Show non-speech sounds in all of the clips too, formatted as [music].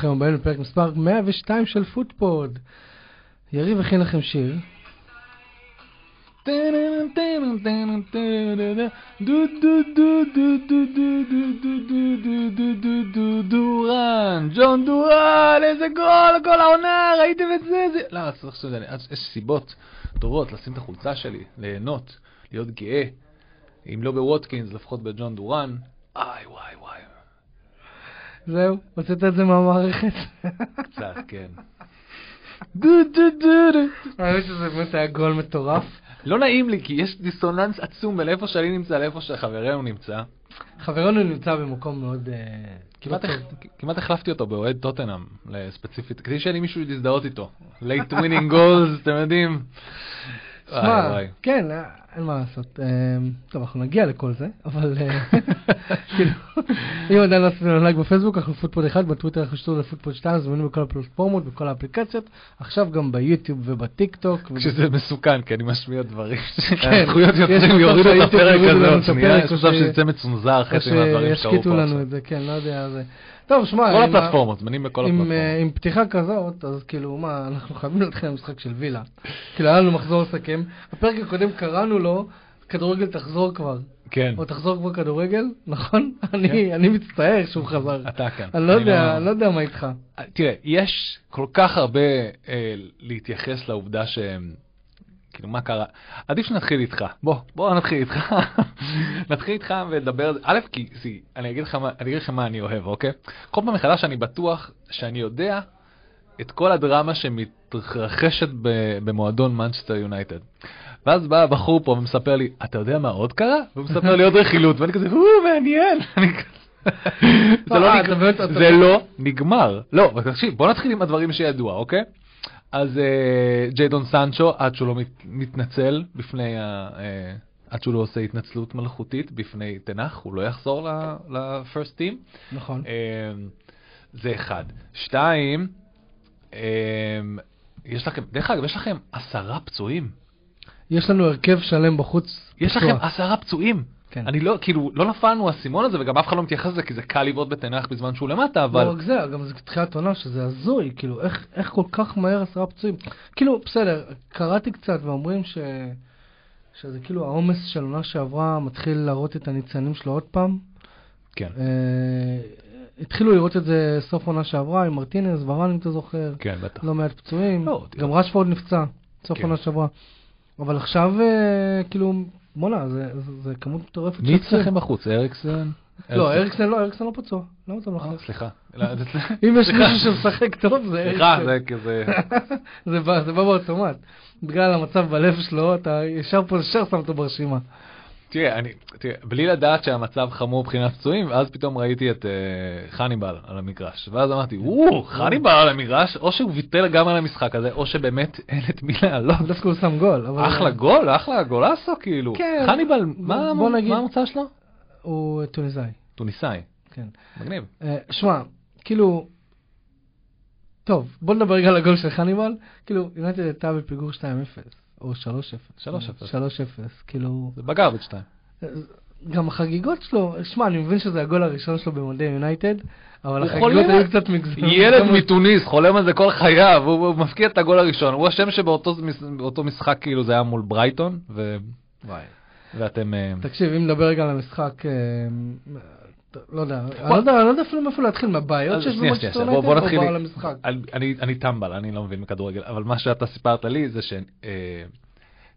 וברוכים הבאים לפרק מספר 102 של פוטפוד. יריב הכין לכם שיר. דוראן, ג'ון דוראן, איזה גול, כל העונה, ראיתם את זה? זה... למה, צריך לעשות את זה? יש סיבות טובות לשים את החולצה שלי, ליהנות, להיות גאה. אם לא בווטקינס, לפחות בג'ון דוראן. איי, וואי, וואי. זהו, הוצאת את זה מהמערכת. קצת, כן. דו דו דו דו. האמת שזה באמת היה גול מטורף. לא נעים לי, כי יש דיסוננס עצום בין איפה שאני נמצא לאיפה שחברנו נמצא. חברנו נמצא במקום מאוד... אה, כמעט, לא. כמעט החלפתי אותו באוהד טוטנאם, ספציפית, כדי שיהיה לי מישהו להזדהות איתו. late winning goals, אתם יודעים. כן, אין מה לעשות. אה, טוב, אנחנו נגיע לכל זה, אבל אה, [laughs] כאילו, אם עדיין לא עשיתם לנו לייק בפייסבוק, אנחנו פוטפוד 1, בטוויטר אנחנו שתו לפוטפוד 2, זמינים בכל הפלטפורמות, בכל האפליקציות, עכשיו גם ביוטיוב ובטיק טוק. כשזה מסוכן, כי אני משמיע דברים. [laughs] כן, הזכויות יש יוצרים יורידו את הפרק לנו הזה עוד שנייה, הפרק, יש מצב שיצא מצונזר חצי מהדברים שקרו פה לנו עכשיו. את זה, כן, לא יודע. זה... טוב, שמע, כל הפלטפורמות, זמינים בכל אה, הפלטפורמות. עם פתיחה כזאת, אז כאילו, מה, אנחנו חייבים להתחיל עם משחק של וילה. כאילו, היה לנו מחזור לסכם. בפרק הקודם קראנו לו, כדורגל תחזור כבר. כן, או תחזור כבר כדורגל, [laughs] נכון? אני אני מצטער שהוא חזר. אתה כאן. אני לא יודע, אני לא יודע מה איתך. תראה, יש כל כך הרבה אה, להתייחס לעובדה שהם... כאילו, מה קרה? עדיף שנתחיל איתך. בוא, בוא נתחיל איתך. [laughs] נתחיל איתך על זה. א', כי זי, אני אגיד לך מה- אני אגיד לך מה אני אוהב, אוקיי? כל פעם מחדש אני בטוח שאני יודע את כל הדרמה שמתרחשת במועדון מנצ'סטר יונייטד. ואז בא הבחור פה ומספר לי, אתה יודע מה עוד קרה? והוא מספר לי עוד רכילות, ואני כזה, או, מעניין. זה לא נגמר. לא תקשיב, בוא נתחיל עם הדברים שידוע, אוקיי? אז אה, ג'יידון סנצ'ו, עד שהוא לא מת- מתנצל בפני ה... אה, עד שהוא לא עושה התנצלות מלאכותית בפני תנח, הוא לא יחזור ל-first team. נכון. אה, זה אחד. שתיים, יש לכם, דרך אגב, יש לכם עשרה פצועים. יש לנו הרכב שלם בחוץ. יש. לכם עשרה פצועים. כן. אני לא, כאילו, לא נפלנו האסימון הזה, וגם אף אחד לא מתייחס לזה, כי זה קל לבעוט בתנח בזמן שהוא למטה, אבל... לא רק זה, גם זה תחילת עונה שזה הזוי, כאילו, איך, איך כל כך מהר עשרה פצועים? כאילו, בסדר, קראתי קצת ואומרים ש... שזה כאילו העומס של עונה שעברה מתחיל להראות את הניצנים שלו עוד פעם. כן. אה, התחילו לראות את זה סוף עונה שעברה עם מרטינז, ורן אם אתה זוכר, כן, בטח. לא מעט פצועים, לא. גם רשפורד נפצע סוף כן. עונה שעברה. אבל עכשיו, אה, כאילו, בואנה, זה, זה, זה כמות מטורפת מי. אצלכם בחוץ? אריקסן? לא, אריקסן לא, אריקסן לא פצוע. למה אתה אה, מלחץ? סליחה. לא, [laughs] אם יש מישהו שמשחק טוב זה סליחה, אריקסן. זה כזה... [laughs] זה בא זה בא באוטומט. בגלל המצב בלב שלו, אתה ישר פה ישר שם אותו ברשימה. תראה, אני, תראה, בלי לדעת שהמצב חמור מבחינת פצועים, ואז פתאום ראיתי את אה, חניבל על המגרש, ואז אמרתי, וואו, חניבל על המגרש, או שהוא ויתר גם על המשחק הזה, או שבאמת [laughs] אין את מי לעלות. דווקא הוא שם גול. אבל- אחלה גול, אחלה גולאסו, כאילו. כן. חניבל, מה בוא נגיד- מה המוצא שלו? הוא טוניסאי, טוניסאי, כן. מגניב. אה, שמע, כאילו... טוב, בוא נדבר רגע על הגול של חניבל. כאילו, יונתן הייתה בפיגור 2-0, או 3-0. 3-0. 3-0, כאילו... זה ב garbage time. גם החגיגות שלו, שמע, אני מבין שזה הגול הראשון שלו במדי יונייטד, אבל החגיגות היו קצת מגזים. ילד מתוניס, חולם על זה כל חייו, הוא הוא מבקיע את הגול הראשון, הוא אשם שבאותו משחק כאילו זה היה מול ברייטון, ו- וואי. ואתם... אה, תקשיב, אם נדבר רגע על המשחק, אה, לא יודע, אני לא יודע אני לא יודע אפילו מאיפה להתחיל, מהבעיות שיש במנצ'סטר יונייטד, או לי- על המשחק? אני- טמבל, אני לא מבין בכדורגל, אבל מה שאתה סיפרת לי זה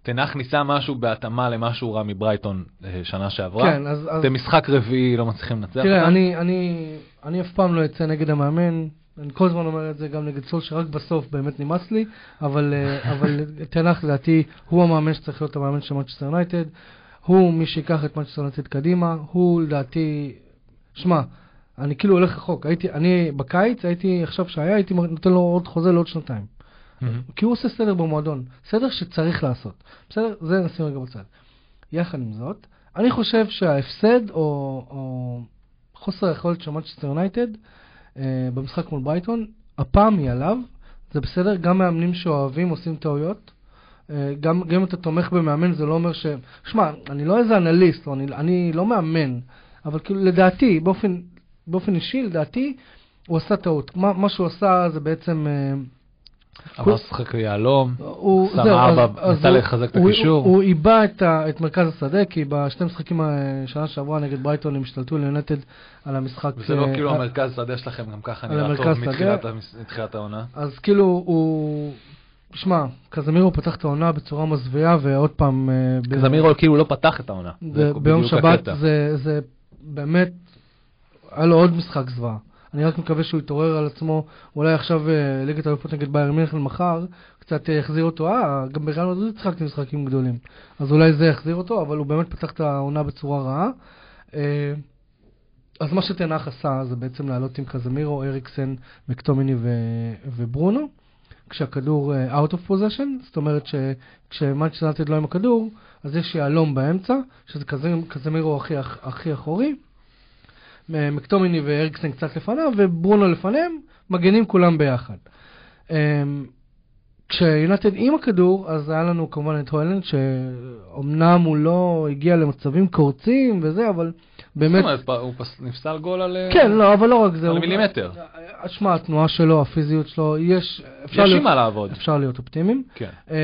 שטן האח ניסה משהו בהתאמה למה שהוא ראה מברייטון אה, שנה שעברה. כן, אז... זה משחק רביעי, לא מצליחים לנצח תראה. אני, אני, אני אף פעם לא אצא נגד המאמן, אני כל הזמן אומר את זה גם נגד סול, שרק בסוף באמת נמאס לי, אבל, אה, [laughs] אבל טן האח לדעתי הוא המאמן שצריך להיות המאמן של מנצ'סטר יונייטד, הוא מי שיקח את מנצ'סטר יונייטד קדימה, הוא לדעתי, שמע, אני כאילו הולך רחוק, הייתי, אני בקיץ, הייתי, עכשיו שהיה, הייתי נותן לו עוד חוזה לעוד שנתיים. מהמם. כי הוא עושה סדר במועדון, סדר שצריך לעשות. בסדר? זה נשים רגע בצד. יחד עם זאת, אני חושב שההפסד או, או חוסר היכולת של מנצ'סטר יונייטד אה, במשחק מול ברייטון, הפעם היא עליו, זה בסדר, גם מאמנים שאוהבים עושים טעויות. אה, גם, גם אם אתה תומך במאמן זה לא אומר ש... שמע, אני לא איזה אנליסט, או אני, אני לא מאמן, אבל כאילו לדעתי, באופן, באופן אישי, לדעתי, הוא עשה טעות. מה, מה שהוא עשה זה בעצם... אה, אמר שחק יהלום, הוא, שם ארבע, ניסה הוא- לחזק את הוא- הקישור. הוא איבד את את מרכז השדה, כי בשני משחקים אה, שנה שעברה נגד ברייטון הם השתלטו ליונטד על המשחק. וזה לא אה, כאילו המרכז שדה שלכם גם ככה נראה טוב מתחילת העונה. אז כאילו הוא... שמע, קזמירו פתח את העונה בצורה מזוויעה, ועוד פעם... אה, ב- כאילו לא פתח את העונה. זה- ביום שבת. זה, זה באמת, היה לו עוד משחק זוועה. אני רק מקווה שהוא יתעורר על עצמו, אולי עכשיו אה, ליגת האלופות נגד בייר מינכן מחר, קצת אה, יחזיר אותו, אה, גם בריאל מדריד שיחקתי משחקים גדולים. אז אולי זה יחזיר אותו, אבל הוא באמת פתח את העונה בצורה רעה. אה, אז מה שתנח עשה זה בעצם לעלות עם קזמירו, אריקסן, מקטומיני ו- וברונו, כשהכדור אה, out of possession, זאת אומרת שכשמנצ'סטר יונייטד לא עם הכדור, אז יש יהלום באמצע, שזה קזמ- קזמירו הכי, הכי אחורי, מקטומיני ואריקסן קצת לפניו, וברונו לפניהם, מגנים כולם ביחד. כשיונתן עם הכדור, אז היה לנו כמובן את הוילנד, שאומנם הוא לא הגיע למצבים קורצים וזה, אבל באמת... זאת אומרת, הוא פס- נפסל גול על... אה, כן, לא, אבל לא רק זה. על הוא- מילימטר. שמע, התנועה שלו, הפיזיות שלו, יש... יש להיות- עם מה לעבוד. אפשר להיות אופטימיים. כן. אמ,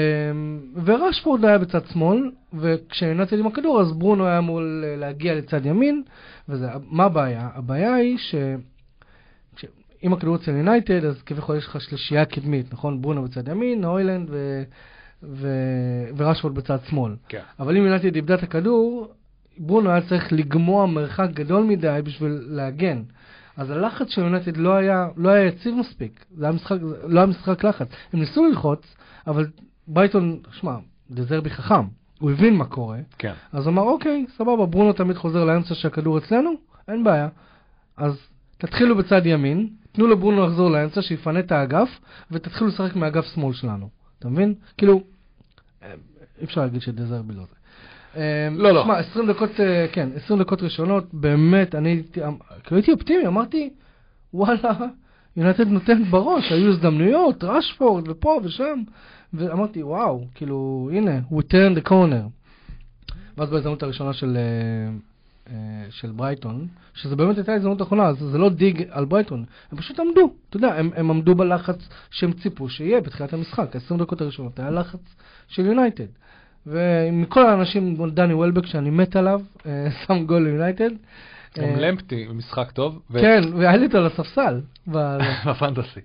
ורשפורד היה בצד שמאל, וכשיונתן עם הכדור, אז ברונו היה אמור להגיע לצד ימין, וזה, מה הבעיה? הבעיה היא ש... אם הכדור אצל יונייטד, אז כביכול יש לך שלישייה קדמית, נכון? ברונו בצד ימין, הוילנד ו... ו... ורשפורד בצד שמאל. כן. אבל אם יונייטד איבדה את הכדור, ברונו היה צריך לגמוע מרחק גדול מדי בשביל להגן. אז הלחץ של יונייטד לא היה, לא היה יציב מספיק. זה היה משחק, לא היה משחק לחץ. הם ניסו ללחוץ, אבל ברייטון, שמע, דזרבי חכם. הוא הבין מה קורה, כן. אז הוא אמר, אוקיי, סבבה, ברונו תמיד חוזר לאמצע שהכדור אצלנו, אין בעיה. אז תתחילו בצד ימין, תנו לברונו לחזור לאמצע, שיפנה את האגף, ותתחילו לשחק מאגף שמאל שלנו. אתה מבין? כאילו, אה, אי אפשר להגיד שדזרבי לא זה. אה, לא, לא. שמע, 20 דקות, אה, כן, 20 דקות ראשונות, באמת, אני אמ- כאילו הייתי אופטימי, אמרתי, וואלה, יונתד נותן בראש, היו הזדמנויות, רשפורד ופה ושם, ואמרתי, וואו, כאילו, הנה, we turn the corner. ואז בהזדמנות הראשונה של, אה, אה, של ברייטון, שזה באמת הייתה הזדמנות אחרונה, אז זה לא דיג על ברייטון, הם פשוט עמדו, אתה יודע, הם, הם עמדו בלחץ שהם ציפו שיהיה בתחילת המשחק, 20 דקות הראשונות היה לחץ של יונייטד. ומכל האנשים, דני וולבק, שאני מת עליו, אה, [laughs] שם גול ליונייטד. גם אה, למפטי, משחק טוב. כן, והיה לי אותו על הספסל. [laughs] בפנטסי.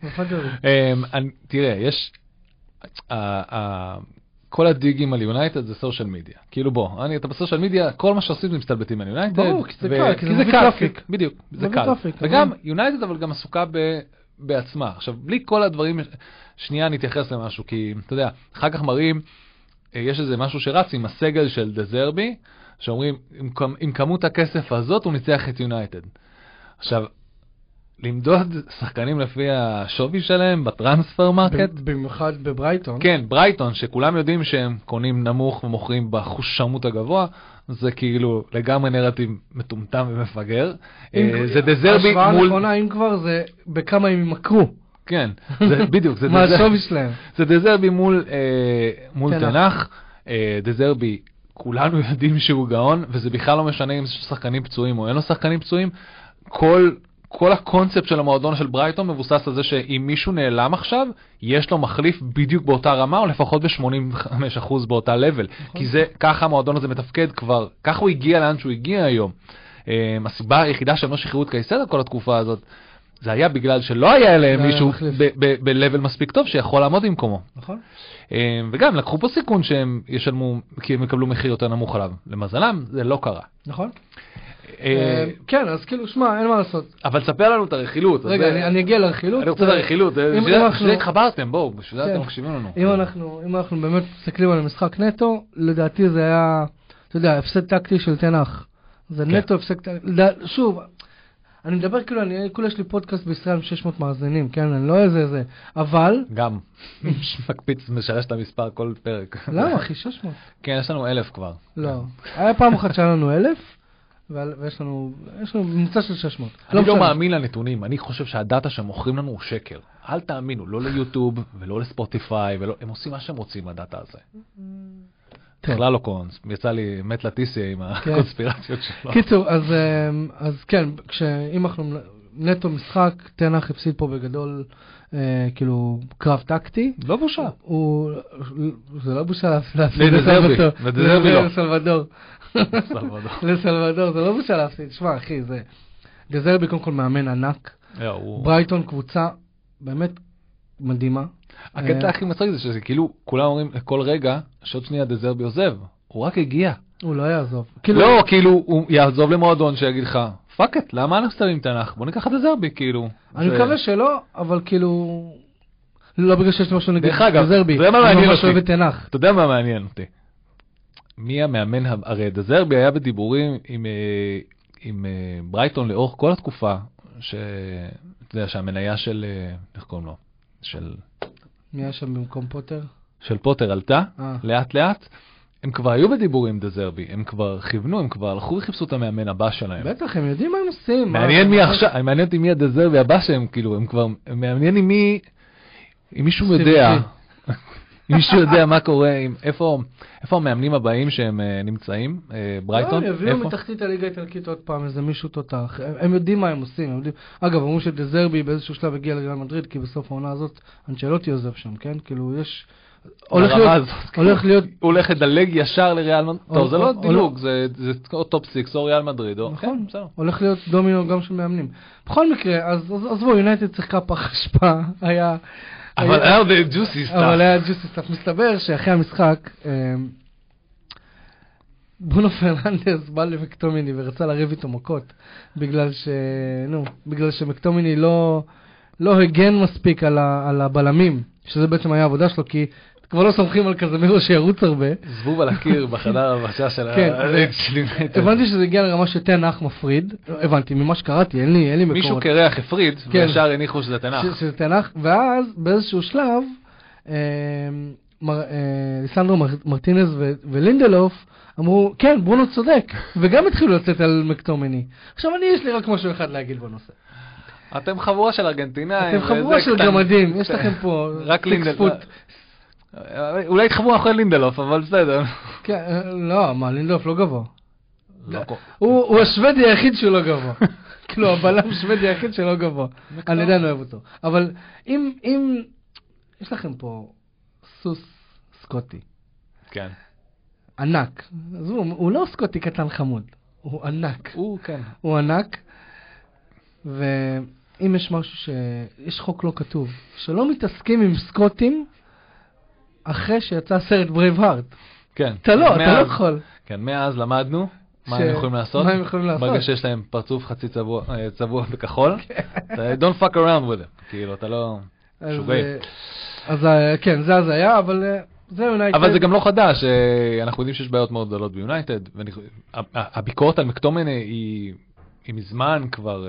אמ, תראה, יש... כל ה dig ים על יונייטד זה social media. כאילו בוא, אני, אתה ב social media, כל מה שעושים זה מסתלבטים על יונייטד. ברור, כי זה קל, כי זה מביא traffic. בדיוק, זה קל. וגם יונייטד אבל גם עסוקה ב- בעצמה. עכשיו, בלי כל הדברים, שנייה נתייחס למשהו, כי אתה יודע, אחר כך מראים, אה, יש איזה משהו שרץ עם הסגל של דזרבי, שאומרים, עם, עם כמות הכסף הזאת הוא ניצח את יונייטד. עכשיו, למדוד שחקנים לפי השווי שלהם ב Transfermarkt, במיוחד בברייטון. כן, ברייטון, שכולם יודעים שהם קונים נמוך ומוכרים בחושמות הגבוה, זה כאילו לגמרי נרטיב מטומטם ומפגר. אה, זה דזרבי ההשוואה מול... הנכונה, אם כבר, זה בכמה הם ימכרו. כן, זה [laughs] בדיוק, זה מה דזר- השווי שלהם. זה דזרבי מול, אה, תנח. תנח. אה, דזרבי, כולנו [laughs] יודעים שהוא גאון, וזה בכלל לא משנה אם יש שחקנים פצועים או אין לו שחקנים פצועים. כל, כל הקונספט של המועדון של ברייטון מבוסס על זה שאם מישהו נעלם עכשיו, יש לו מחליף בדיוק באותה רמה, או לפחות ב-85% באותה level. כי זה, ככה המועדון הזה מתפקד כבר, ככה הוא הגיע לאן שהוא הגיע היום. אה, הסיבה היחידה שהם לא שחררו את קייסר כל התקופה הזאת, זה היה בגלל שלא היה להם לא מישהו. ב-level מספיק טוב שיכול לעמוד במקומו. נכון? אה, וגם לקחו פה סיכון שהם ישלמו, כי הם יקבלו מחיר יותר נמוך עליו. למזלם, זה לא קרה. נכון? אה, אה, כן, אז כאילו, שמע, אין מה לעשות. אבל תספר לנו את הרכילות. רגע, אני אגיע לרכילות. אני רוצה את הרכילות, זה- אם- בשביל זה- התחברתם, בואו, בשביל זה כן. אתם מקשיבים לנו. אם אנחנו, באמת מסתכלים על המשחק נטו, לדעתי זה היה, אתה יודע, הפסד טקטי של תנח. זה כן. נטו הפסד טקטי, שוב, אני מדבר כאילו, אני, כולה יש לי פודקאסט בישראל עם 600 מאזינים, כן, אני לא איזה זה, אבל, גם, מקפיץ, משלש את המספר כל פרק. למה אחי, 600? כן, יש לנו אלף כבר. לא. היה פעם אחת שהיה לנו 1,000, ועל- ויש לנו, יש לנו ממוצע של 600. אני לא משנה. מאמין לנתונים, אני חושב שהדאטה שמוכרים לנו הוא שקר. אל תאמינו, לא ליוטיוב ולא לספוטיפיי, ולא- הם עושים מה שהם רוצים בדאטה הזה. כן. בכלל לא קונס, יצא לי מת לטיסיה עם הקונספירציות שלו. קיצור, אז, אמ, אז כן, כשאם אנחנו נטו משחק, תנח הפסיד פה בגדול, אה, כאילו, קרב טקטי. לא בושה. הוא, זה לא בושה להפסיד לדזרבי לא. לסלבדור. [laughs] לסלבדור, זה לא בושה להפסיד. שמע, אחי, זה... דזרבי קודם כל מאמן ענק. הוא- ברייטון קבוצה באמת מדהימה. הקטע אה, הכי מצחיק זה שזה כאילו, כולם אומרים כל רגע שעוד שנייה דזרבי עוזב. הוא רק הגיע. הוא לא יעזוב. כאילו, לא, כאילו, הוא יעזוב למועדון שיגיד לך, fuck it, למה אנחנו שמים תנ"ך? בוא ניקח את דזרבי, כאילו. אני מקווה שלא, אבל כאילו... לא בגלל שיש לי משהו נגד דרך אגב, דזרבי. זה מה אני מעניין אותי. אתה יודע מה מעניין אותי? מי המאמן, הרי דזרבי היה בדיבורים עם, אה, עם אה, ברייטון לאורך כל התקופה, ש... אתה יודע, שהמניה של, אה, איך קוראים לו? של, מי היה שם במקום פוטר? של פוטר עלתה. לאט לאט. הם כבר היו בדיבורים עם דזרבי, הם כבר כיוונו, הם כבר הלכו וחיפשו את המאמן הבא שלהם. בטח, הם יודעים מה הם עושים. מעניין מי עכשיו, מעניין אותי מי הדזרבי הבא שהם, כאילו, הם כבר, מעניין אם מי, אם מישהו יודע, מישהו יודע מה קורה, עם- איפה, איפה המאמנים הבאים שהם אה, נמצאים, אה, ברייטון, לא, יביאו איפה? מתחתית הליגה האיטלקית עוד פעם איזה מישהו תותח. הם- הם יודעים מה הם עושים. הם יודעים- אגב, אמרו שדזרבי באיזשהו שלב הגיע לריאל מדריד, כי בסוף העונה הזאת אנצ'לוטי עוזב שם, כן? כאילו, יש... הולך להיות... הולך להיות... הוא הולך לדלג ישר לריאל מדריד, טוב זה לא דילוג, זה זה או top six או ריאל מדריד, או- כן, נכון, בסדר. הולך להיות דומינו גם של מאמנים. בכל מקרה, אז- עזבו, יונייטד שיחקה פח אשפה, [laughs] היה... אבל היה עוד juicy אבל stuff. היה juicy stuff. מסתבר שאחרי המשחק, אמ, ברונו פרננדס בא למקטומיני ורצה לריב איתו מכות, בגלל ש... נו, בגלל שמקטומיני לא, לא הגן מספיק על, ה, על הבלמים, שזה בעצם היה העבודה שלו, כי כבר לא סומכים על קזמירו שירוץ הרבה. זבוב על הקיר [laughs] בחדר הלבשה של ה... כן, [laughs] יונייטד. הבנתי שזה הגיע לרמה שטן האח מפריד, הבנתי, ממה שקראתי, אין לי, מקורות. מישהו קרח הפריד, כן. וישר הניחו שזה תנ"ך. ש- שזה תנ"ך, ואז באיזשהו שלב, מר- אה, ליסנדרו מר- מרטינז ולינדלוף אמרו, כן, ברונו צודק, וגם התחילו לצאת על מקטומני. עכשיו אני, יש לי רק משהו אחד להגיד בנושא. אתם חבורה של ארגנטינאים. אתם חבורה של גמדים, יש. [laughs] לכם פה רק six לינדל- foot. אולי התחברו אחרי לינדלוף, אבל בסדר. כן, לא, מה, לינדלוף לא גבוה. לא הוא השוודי היחיד שהוא לא גבוה. [laughs] כאילו, הבלם השוודי היחיד שלא גבוה. אני עדיין אוהב אותו. אבל אם, אם, יש לכם פה סוס סקוטי. כן. ענק. עזבו, הוא לא סקוטי קטן חמוד, הוא ענק. הוא, כן. הוא ענק, ואם יש משהו ש... יש חוק לא כתוב, שלא מתעסקים עם סקוטים אחרי שיצא הסרט Braveheart. כן. אתה לא, אתה לא יכול. כן, מאז למדנו מה הם יכולים לעשות. מה הם יכולים לעשות. ברגע שיש להם פרצוף חצי צבוע אה, בכחול, [laughs] אתה- don't fuck around with it. כאילו, אתה לא... אז, שוגעים. אה, אז אה, כן, זה הזיה, אבל אה, זה יונייטד. אבל זה גם לא חדש, אנחנו יודעים שיש בעיות מאוד גדולות ביונייטד, והביקורת על מקטומני היא מזמן כבר,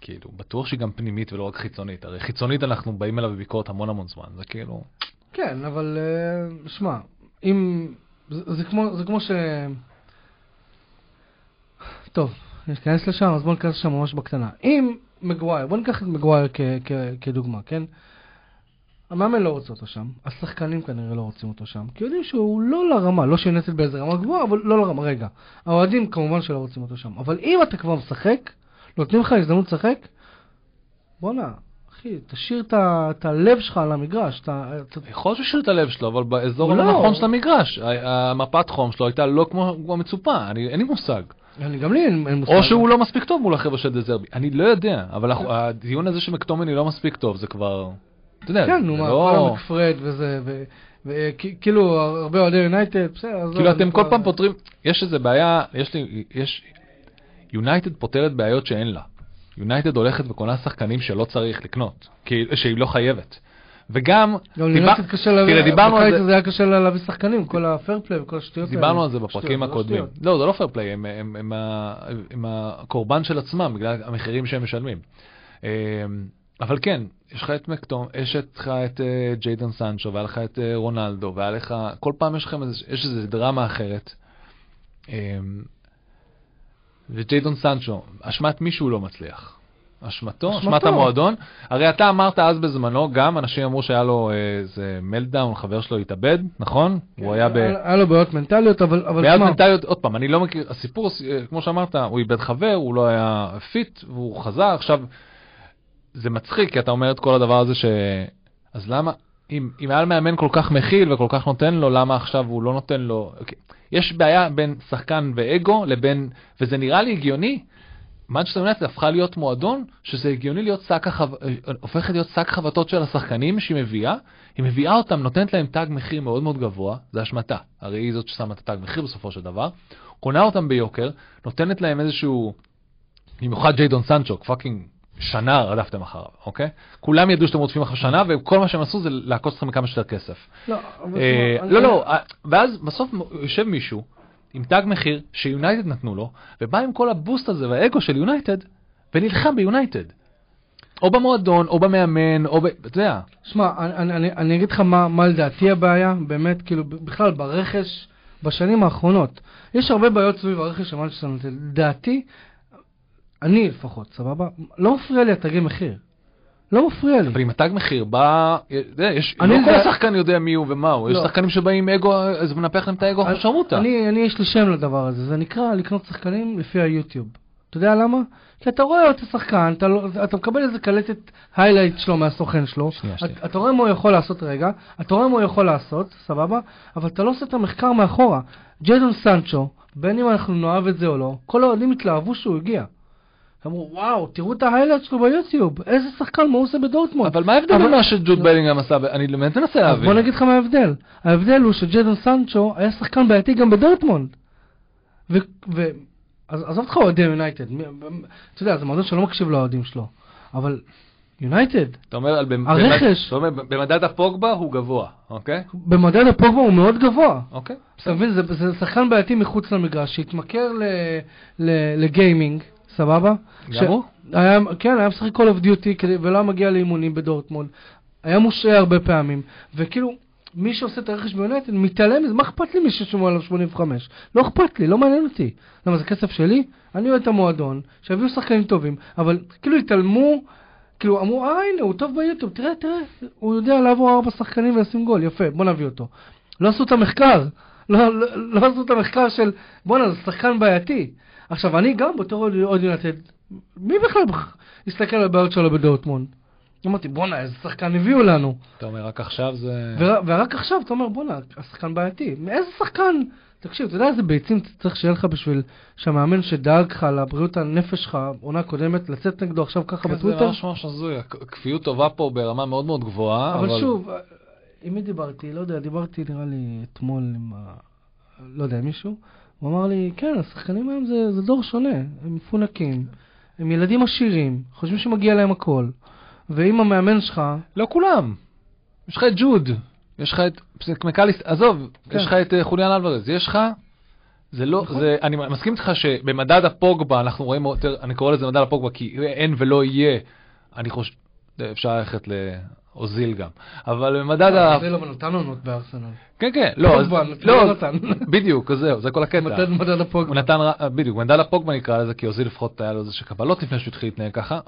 כאילו, בטוח שהיא גם פנימית ולא רק חיצונית. הרי חיצונית אנחנו באים אליו בביקורת המון המון זמן, זה כאילו... כן, אבל אה, שמע, אם... זה, זה, כמו, זה כמו ש... טוב, ניכנס לשם, אז בואו ניכנס לשם ממש בקטנה. אם מגווייר, בואו ניקח את מגווייר כ, כ, כדוגמה, כן? המאמן לא רוצה אותו שם, השחקנים כנראה לא רוצים אותו שם, כי יודעים שהוא לא לרמה, לא שיונייטד באיזה רמה גבוהה, אבל לא לרמה, רגע. האוהדים כמובן שלא רוצים אותו שם, אבל אם אתה כבר משחק, נותנים לך הזדמנות לשחק, בואנה, אחי, תשאיר את הלב שלך על המגרש, אתה... יכול להיות שהוא את הלב שלו, אבל באזור הוא לא. נכון של המגרש. המפת חום שלו הייתה לא כמו כמו מצופה, אני- אין לי מושג. אני גם לי אין מושג. או שהוא לא מספיק טוב מול החבר'ה של דזרבי, אני לא יודע, אבל הדיון הזה שמקטומני לא מספיק טוב, זה כבר... אתה יודע, כן, נו מה, לא... כל המקפרד וזה, וכאילו הרבה אוהדי יונייטד, בסדר, כאילו אתם כל פעם פותרים, יש איזה בעיה, יש לי, יש, יונייטד פותרת בעיות שאין לה. יונייטד הולכת וקונה שחקנים שלא צריך לקנות, כי, שהיא לא חייבת. וגם, דיבר- קשה לה... תראה, דיברנו על זה- הזה היה קשה לה להביא שחקנים, כל ה fair play וכל השטויות האלה. דיברנו על זה בפרקים זה לא הקודמים. לא, זה לא fair play, הם, הם, הם, ה- הם הקורבן של עצמם, בגלל המחירים שהם משלמים. אמ, אבל כן, יש לך את מקטום, יש לך את אה, ג'יידן סנצ'ו, והיה לך את אה, רונלדו, והיה לך, כל פעם יש לכם איזה, יש איזה דרמה אחרת. וג'יידון סנצ'ו, אשמת מישהו לא מצליח. אשמתו. אשמת המועדון. הרי אתה אמרת אז בזמנו, גם אנשים אמרו שהיה לו אה, איזה meltdown, חבר שלו התאבד, נכון? הוא היה ב... היה לו בעיות מנטליות, אבל אבל בעיות שמע, מנטליות, עוד פעם, אני לא מכיר, הסיפור, אה, כמו שאמרת, הוא איבד חבר, הוא לא היה fit, והוא חזר, עכשיו, זה מצחיק, כי אתה אומר את כל הדבר הזה ש... אז למה, אם, אם היה מאמן כל כך מכיל וכל כך נותן לו, למה עכשיו הוא לא נותן לו... אוקיי. יש בעיה בין שחקן ואגו לבין, וזה נראה לי הגיוני, מנצ'סטר יונייטד הפכה להיות מועדון שזה הגיוני להיות שק החו... הופכת להיות שק חבטות של השחקנים שהיא מביאה, היא מביאה אותם, נותנת להם תג מחיר מאוד מאוד גבוה, זה אשמתה, הרי היא זאת ששמה את התג מחיר בסופו של דבר, קונה אותם ביוקר, נותנת להם איזשהו, במיוחד ג'יידון סנצ'ו, fucking שנה רדפתם אחריו, אוקיי? כולם ידעו שאתם רודפים אחריו שנה, וכל מה שהם עשו זה לעקוץ אתכם מכמה שיותר כסף. לא, אה, לא, לא, אה, ואז בסוף יושב מישהו עם תג מחיר שיונייטד נתנו לו, ובא עם כל ה boost הזה והאגו של יונייטד, ונלחם ביונייטד. או במועדון, או במאמן, או ב... אתה יודע, שמע, אני, אני, אני, אגיד לך מה, מה לדעתי הבעיה, באמת, כאילו, בכלל ברכש בשנים האחרונות. יש הרבה בעיות סביב הרכש של מנצ'סטר יונייטד. לדעתי, אני לפחות, סבבה? לא מפריע לי התגי מחיר. לא מפריע לי. אבל אם התג מחיר בא, יש, לא כל השחקן יודע מי הוא ומה הוא, יש לא. שחקנים שבאים עם אגו, אז מנפח להם את האגו אחרי שרמוטה. אני, אני, יש לי שם לדבר הזה, זה נקרא לקנות שחקנים לפי היוטיוב. אתה יודע למה? כי אתה רואה את השחקן, אתה, לא, אתה מקבל איזה קלטת היילייט שלו מהסוכן שלו, שנייה, שנייה. אתה רואה מה הוא יכול לעשות רגע, אתה רואה מה הוא יכול לעשות, סבבה? אבל אתה לא עושה את המחקר מאחורה. ג'יידון סנצ'ו, בין אם אנחנו נאהב את זה או לא, כל האוהדים התלהבו שהוא הגיע. אמרו, וואו, תראו את ה highlight שלו ביוטיוב, איזה שחקן, מה הוא עושה בדורטמונד. אבל מה ההבדל אבל- בין מה שג'וד בלינגהם עשה? אני באמת מנסה להבין. בוא נגיד לך מה ההבדל. ההבדל הוא שג'דון סנצ'ו היה שחקן בעייתי גם בדורטמונד. ו... עזוב אותך אוהדי יונייטד. אתה יודע, זה מועדון שלא מקשיב לאוהדים שלו. אבל יונייטד, אתה אומר, הרכש. אתה אומר, במדד הפוגבה הוא גבוה, אוקיי? במדד הפוגבה הוא מאוד גבוה. אוקיי. אתה מבין, זה, שחקן בעייתי מחוץ למגרש, שהתמכר. לגיימינג, סבבה? גם הוא? היה, כן, היה משחק Call of Duty ולא היה מגיע לאימונים בדורטמונד. היה מושעה הרבה פעמים. וכאילו, מי שעושה את הרכש ביונייטד מתעלם מזה, מה אכפת לי מי ששומע עליו 85? לא אכפת לי, לא מעניין אותי. למה, זה כסף שלי? אני אוהד את המועדון, שיביאו שחקנים טובים, אבל כאילו התעלמו, כאילו אמרו, אה הנה, הוא טוב ביוטיוב, תראה, תראה, הוא יודע לעבור ארבע שחקנים ולשים גול, יפה, בוא נביא אותו. לא עשו את המחקר, לא, לא, לא עשו את המחקר של, בואנה, זה שחקן בעייתי. עכשיו, אני גם בתור אוהד יונייטד, מי בכלל הסתכל על הבעיות שלו בדורטמונד? אמרתי, בואנה, איזה שחקן הביאו לנו. אתה אומר, רק עכשיו זה... ור- ורק עכשיו אתה אומר, בואנה, השחקן בעייתי. מאיזה שחקן? תקשיב, אתה יודע איזה ביצים צריך שיהיה לך בשביל שהמאמן שדאג לך לבריאות הנפש שלך, עונה קודמת, לצאת נגדו עכשיו ככה כן, זה בטוויטר? ממש ממש הזוי, כפיות טובה פה ברמה מאוד מאוד גבוהה, אבל שוב, עם מי דיברתי? לא יודע, דיברתי נראה לי אתמול עם ה... לא יודע, מישהו. הוא אמר לי, כן, השחקנים היום זה, זה דור שונה, הם מפונקים, הם ילדים עשירים, חושבים שמגיע להם הכל. ואם המאמן שלך, לא כולם. יש לך את ג'וד, יש לך את מקליסט, עזוב, כן. יש לך את אה, חוליאן אלוורז, יש לך... זה לא, נכון. זה, אני מסכים איתך שבמדד הפוגבה אנחנו רואים יותר, אני קורא לזה מדד הפוגבה כי אין ולא יהיה, אני חושב, אפשר ללכת לאוזיל גם, אבל במדד ה... זה לא נתן עונות בארסנל. כן, כן, לא, לא, לא. [laughs] בדיוק, זהו, זה כל הקטע. מדד מדד הפוגבה. הוא נתן, בדיוק, מדד הפוגבה נקרא לזה, כי אוזיל לפחות היה לו איזה שקבלות לפני שהוא התחיל להתנהג ככה.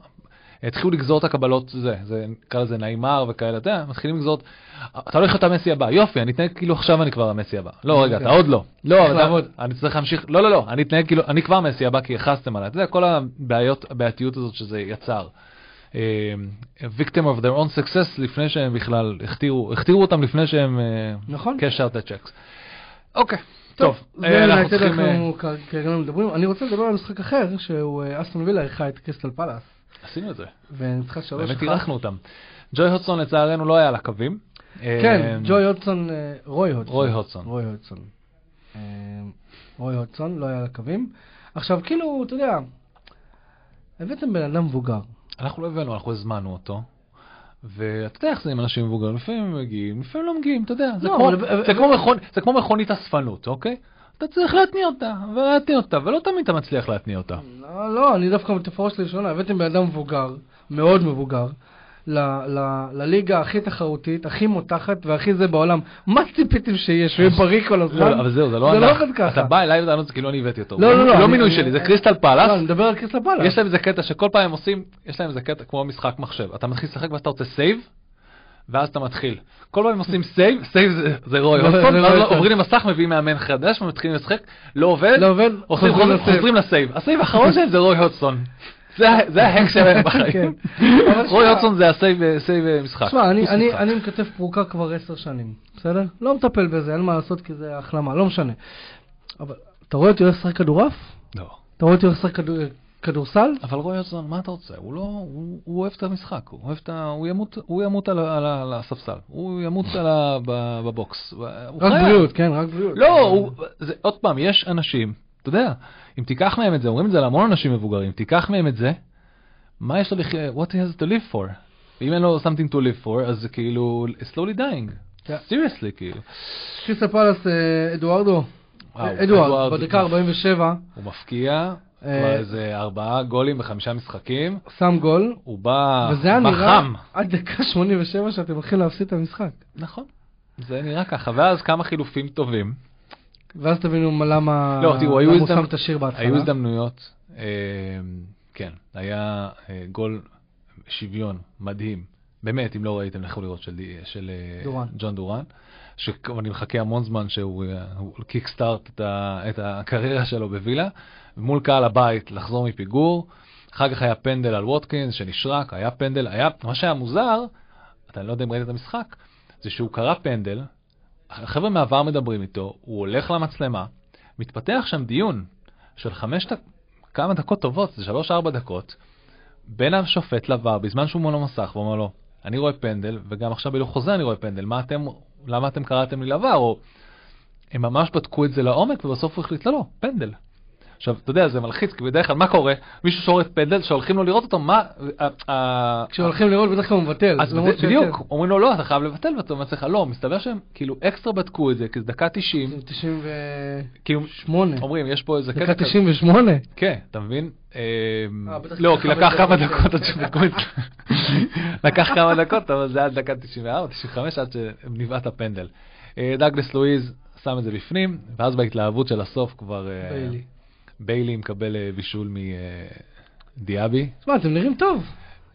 התחילו לגזור את הקבלות, זה, זה נקרא לזה נעימר וכאלה, אתה יודע, מתחילים לגזור, אתה לא הולך להיות המסי הבא, יופי, אני אתנהג כאילו עכשיו אני כבר המסי הבא. לא, רגע, כן. אתה עוד לא. לא. אני צריך להמשיך, לא, לא, לא, אני אתנהג כאילו, אני כבר המסי הבא כי הכעסתם עליי, אתה יודע, כל הבעיות, הבעייתיות הזאת שזה יצר. אה, victim of their own success לפני שהם בכלל הכתירו, הכתירו אותם לפני שהם אה, נכון. cash out the checks. אוקיי, טוב, אה, אנחנו צריכים... אנחנו כ- כרגע מדברים. אני רוצה לדבר על משחק אחר, שהוא אסטון וילה אירחה את קריסטל פלאס, עשינו את זה. וניצחה שלוש באמת אחת. אירחנו אותם. ג'וי הודסון לצערנו לא היה על הקווים. כן, ג'וי הודסון, רוי הודסון. רוי הודסון. רוי הודסון. רוי הודסון, לא היה על הקווים. עכשיו, כאילו, אתה יודע, הבאתם בן אדם מבוגר. אנחנו לא הבאנו, אנחנו הזמנו אותו. ואתה יודע איך זה עם אנשים מבוגרים, לפעמים הם מגיעים, לפעמים לא מגיעים, אתה יודע, זה לא, כמו- אבל- זה כמו מכון- זה כמו מכונית אספנות, אוקיי? אתה צריך להתניע אותה, ולהתניע אותה, ולא תמיד אתה מצליח להתניע אותה. לא, לא, אני דווקא מטפורה שלי ראשונה, הבאתם בן אדם מבוגר, מאוד מבוגר, לליגה הכי תחרותית, הכי מותחת והכי זה בעולם. מה ציפיתם שיהיה? שהוא יהיה בריא כל הזמן? לא, אבל זהו, זה לא זה לא. עובד ככה. אתה בא אליי בטענות זה כאילו אני הבאתי אותו. לא, לא, לא, לא מינוי שלי, זה קריסטל לא, פלאס. אני מדבר על קריסטל פלאס. יש להם איזה קטע שכל פעם הם עושים, יש להם איזה קטע כמו משחק מחשב. אתה מתחיל לשחק ואז אתה רוצה save, ואז אתה מתחיל. כל פעם הם עושים save, save זה- רוי לא, רוי עוברים למסך, מביאים מאמן חדש ומתחילים לשחק, לא עובד, לא. חוזרים ל save. ה save האחרון שלהם זה רוי הודסון. זה ה hack שלהם בחיים. כן. אבל רוי הודסון זה ה save save משחק. תשמע, אני, מכתף פרוקה כבר עשר שנים, בסדר? לא מטפל בזה, אין מה לעשות כי זה החלמה, לא משנה. אבל אתה רואה אותי הולך לשחק כדורעף? לא. אתה רואה אותי הולך לשחק כדור- כדורסל? אבל רוי הודסון, מה אתה רוצה? הוא לא, הוא, אוהב את המשחק, הוא אוהב את ה... הוא ימות, על, הספסל, הוא ימות על ה... ב- בבוקס. רק. בריאות, כן, רק בריאות. לא, עוד פעם, יש אנשים, אתה יודע, אם תיקח מהם את זה, אומרים את זה להמון אנשים מבוגרים, תיקח מהם את זה, מה יש לו לחיות, what he has to live for? ואם אין לו something to live for, אז זה כאילו, slowly dying. seriously, כאילו. קריסטל פלאס, אדוארדו, אדוארד, בדקה 47, הוא מפקיע, כבר איזה ארבעה גולים בחמישה משחקים, שם גול, הוא בא, וזה היה נראה. עד דקה 87 שאתם הולכים להפסיד את המשחק. נכון. זה נראה ככה, ואז כמה חילופים טובים. ואז תבינו למה לא, תראו, היו הוא שם את השיר בהתחלה. היו הזדמנויות, אה, כן, היה אה, גול שוויון מדהים. באמת, אם לא ראיתם, לכו לראות של, של אה, דורן. ג'ון דורן, שאני מחכה המון זמן שהוא הוא קיקסטארט את, ה- את הקריירה שלו בווילה, מול קהל הבית לחזור מפיגור. אחר כך היה פנדל על ווטקינס שנשרק, היה פנדל, היה, מה שהיה מוזר, אתה לא יודע אם ראית את המשחק, זה שהוא קרא פנדל, החבר'ה מהעבר מדברים איתו, הוא הולך למצלמה, מתפתח שם דיון של חמש דק... כמה דקות טובות, זה שלוש-ארבע דקות, בין השופט לבר, בזמן שהוא מול המסך, ואומר לו, אני רואה פנדל, וגם עכשיו בלוח חוזה אני רואה פנדל, מה אתם, למה אתם קראתם לי לבר? או הם ממש בדקו את זה לעומק, ובסוף הוא החליט, לא, לא, פנדל. עכשיו, אתה יודע, זה מלחיץ, כי בדרך כלל מה קורה? מישהו שורט פנדל, שהולכים לו לראות אותו, מה... כשהולכים לראות בדרך כלל הוא מבטל. אז ש- בדיוק, אומרים לו לא, אתה חייב לבטל, ואתה אומר לך לא, מסתבר שהם כאילו אקסטרה בדקו את זה, כי זה דקה 90, 98. כאילו, אומרים, יש פה איזה דקה קטע כזה. 98. כן, אתה מבין? אה, אה, לא, כי לקח כמה דקות. עד שבדקו את זה. לקח כמה דקות, אבל זה היה דקה 94, 95 עד שנבעט הפנדל. אה, דאגלס לואיז שם את זה בפנים, ואז בהתלהבות של הסוף כבר אה, ביילי. ביילי מקבל אה, בישול מדיאבי. תשמע, אתם נראים טוב.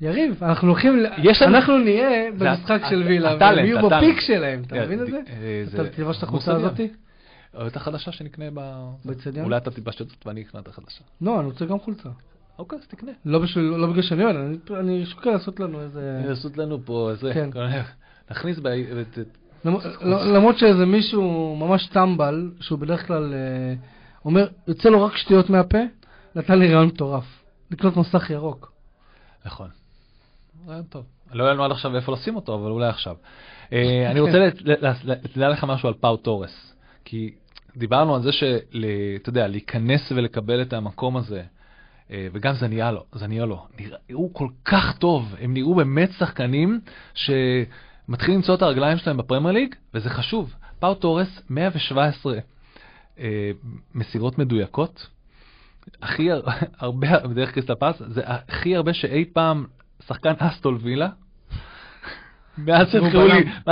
יריב, אנחנו הולכים, אנחנו נהיה במשחק של וילה, והם יהיו. בפיק שלהם, אתה אה, מבין את זה? אה, אתה תלבש את החולצה. הזאתי? את החדשה שנקנה ב... באצטדיון? אולי אתה תלבש את זאת ואני אקנה את החדשה. לא, אני רוצה גם חולצה. אוקיי, אז תקנה. לא בשביל, לא בגלל שאני אוהד, אני- שוקל לעשות לנו איזה... לעשות לנו פה איזה... כן. [laughs] נכניס ב... למרות שאיזה מישהו ממש טמבל, שהוא בדרך כלל אה, אומר, יוצא לו רק שטויות מהפה, נתן לי רעיון מטורף. לקנות מסך ירוק. נכון. רעיון טוב. לא היה לנו עד עכשיו איפה לשים אותו, אבל אולי עכשיו. אה, [laughs] אני רוצה לדע לך משהו על פאו תורס. כי דיברנו על זה שאתה יודע, להיכנס ולקבל את המקום הזה, אה, וגם זניאלו, זניאלו, נראו כל כך טוב, הם נראו באמת שחקנים שמתחילים למצוא את הרגליים שלהם בפרמייר ליג, וזה חשוב. פאו תורס, 117 אה, מסירות מדויקות, הכי הר- [laughs] הרבה, בדרך קריסטל פס, זה הכי הרבה שאי פעם שחקן אסטול וילה. מאז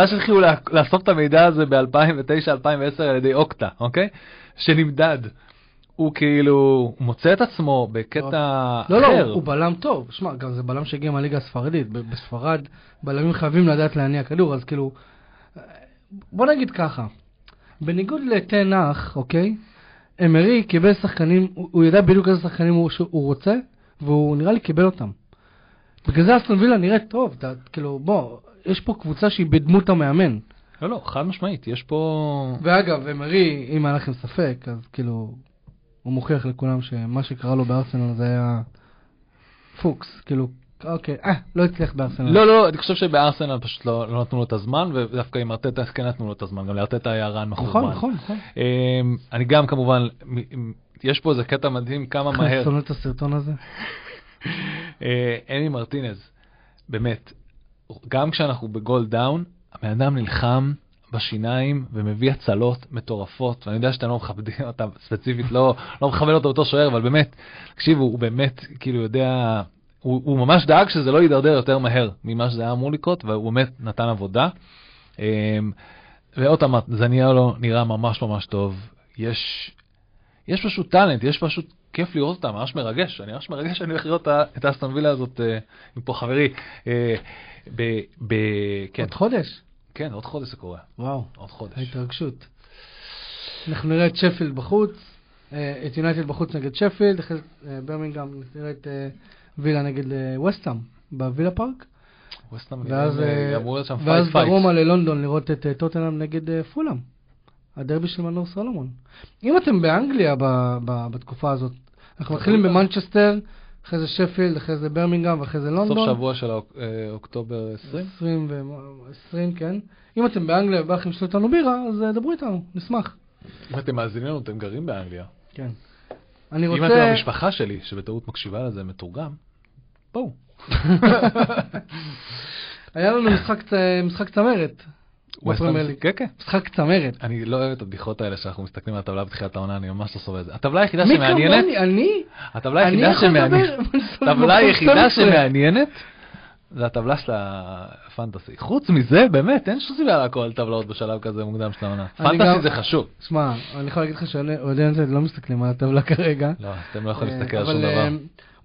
שהתחילו לאסוף את המידע הזה ב-2009-2010 על ידי אוקטה, אוקיי? שנמדד. הוא כאילו, מוצא את עצמו בקטע לא, לא, אחר. הוא בלם טוב. שמע, גם זה בלם שהגיע מהליגה הספרדית. בספרד, בלמים חייבים לדעת להניע כדור, אז כאילו... בוא נגיד ככה, בניגוד לתנח, אוקיי? אמרי קיבל שחקנים, הוא הוא יודע בדיוק איזה שחקנים הוא, שהוא רוצה, והוא נראה לי קיבל אותם. בגלל זה אסטון וילה נראית טוב, אתה, כאילו, בוא, יש פה קבוצה שהיא בדמות המאמן. לא, לא, חד משמעית, יש פה... ואגב, אמרי, אם היה לכם ספק, אז כאילו, הוא מוכיח לכולם שמה שקרה לו בארסנל זה היה פוקס, כאילו, אוקיי, אה, לא הצליח בארסנל. לא, לא, אני חושב שבארסנל פשוט לא לא נתנו לו את הזמן, ודווקא עם ארטטה כן נתנו לו את הזמן, גם לארטטה היה רן מחורבן. נכון, נכון, נכון. אמ, אני גם כמובן, יש פה איזה קטע מדהים כמה אני [laughs] מהר. שונא את הסרטון הזה. [laughs] אה, אמי מרטינז, באמת, גם כשאנחנו ב goal down, הבן אדם נלחם בשיניים ומביא הצלות מטורפות, ואני יודע שאתם לא מכבדים אותם ספציפית, לא, לא מכבד אותו בתור שוער, אבל באמת, תקשיבו, הוא באמת, כאילו, יודע, הוא, הוא ממש דאג שזה לא יידרדר יותר מהר ממה שזה היה אמור לקרות, והוא באמת נתן עבודה. אמ, ועוד פעם, זניאלו נראה ממש ממש טוב. יש, יש פשוט טאלנט, יש פשוט כיף לראות אותה, ממש מרגש. אני ממש מרגש שאני הולך לראות את האסטון וילה הזאת אה, עם פה חברי. אה, ב, ב, כן, עוד חודש? כן, עוד חודש זה קורה. וואו, עוד חודש. ההתרגשות. אנחנו נראה את שפילד בחוץ, אה, את יונייטד בחוץ נגד שפילד, אחרי ברמינגהם נראה את וילה נגד אה, וסטאם בווילה פארק, ואז, אה, אה, ואז. דרומה ללונדון לראות את אה, טוטנאם נגד אה, פולאם, הדרבי של מנור סולומון. אם אתם באנגליה ב- ב- בתקופה הזאת, אנחנו מתחילים במנצ'סטר, אחרי זה שפילד, אחרי זה ברמינגהם ואחרי זה לונדון. סוף שבוע של אה, אוקטובר 20. 20 ו- 20, כן. אם אתם באנגליה ובא לכם לשתות איתנו בירה, אז אה, דברו איתנו, נשמח. אם אתם מאזינים לנו, אתם גרים באנגליה. כן. אני אם אתם רוצה... המשפחה שלי, שבטעות מקשיבה לזה מתורגם, בואו. [laughs] היה לנו משחק משחק צמרת. כן, כן. משחק צמרת. אני לא אוהב את הבדיחות האלה שאנחנו מסתכלים על הטבלה בתחילת העונה, אני ממש לא סובל את זה. הטבלה היחידה מי שמעניינת, כמוני? אני? הטבלה היחידה שמעניינת? [laughs] הטבלה היחידה 12. שמעניינת זה הטבלה של הפנטסי. חוץ מזה, באמת, אין שום סיבה לעקוב על טבלאות בשלב כזה מוקדם של העונה. פנטסי זה חשוב. שמע, אני יכול להגיד לך שאוהדי יונייטד לא מסתכלים על הטבלה כרגע. לא, אתם לא יכולים אה, להסתכל על שום אבל, דבר. אה,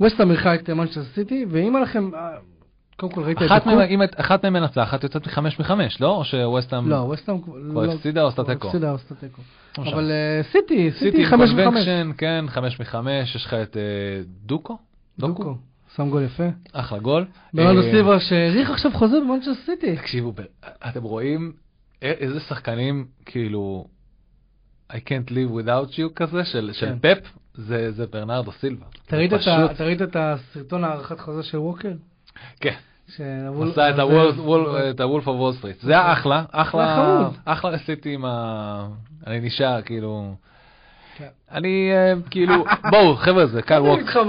ווסטהאם את מנצ'סטר סיטי, ואם לכם... אה, קודם כל ראית את את- אחת מהן מנצחת יוצאת מחמש מחמש, לא? או שווסטהאם... לא, ווסטהאם... כבר לא- הפסידה או עשתה תיקו? הפסידה או עשתה תיקו. לא. אבל אה, סיטי, סיטי סיטי חמש וחמש. correction, כן, חמש מחמש, יש לך את אה, דוקו? דוקו. שם גול יפה. אחלה גול. ברנרדו אה, סילבה שהאריך עכשיו חוזה במנצ'סטר סיטי. תקשיבו, אתם רואים איזה שחקנים, כאילו, I can't live without you כזה, של של כן. פפ, זה זה ברנרדו סילבה. אתה ראית את פשוט- ה- אתה ראית את הסרטון הארכת חוזה של ווקר? כן, עשה את את ה Wolf of Wall Street. זה היה אחלה, אחלה, חמוד. אחלה עשיתי עם ה... אני נשאר, כאילו... כן. אני אה, כאילו, [laughs] בואו חבר'ה זה קייל ווקר,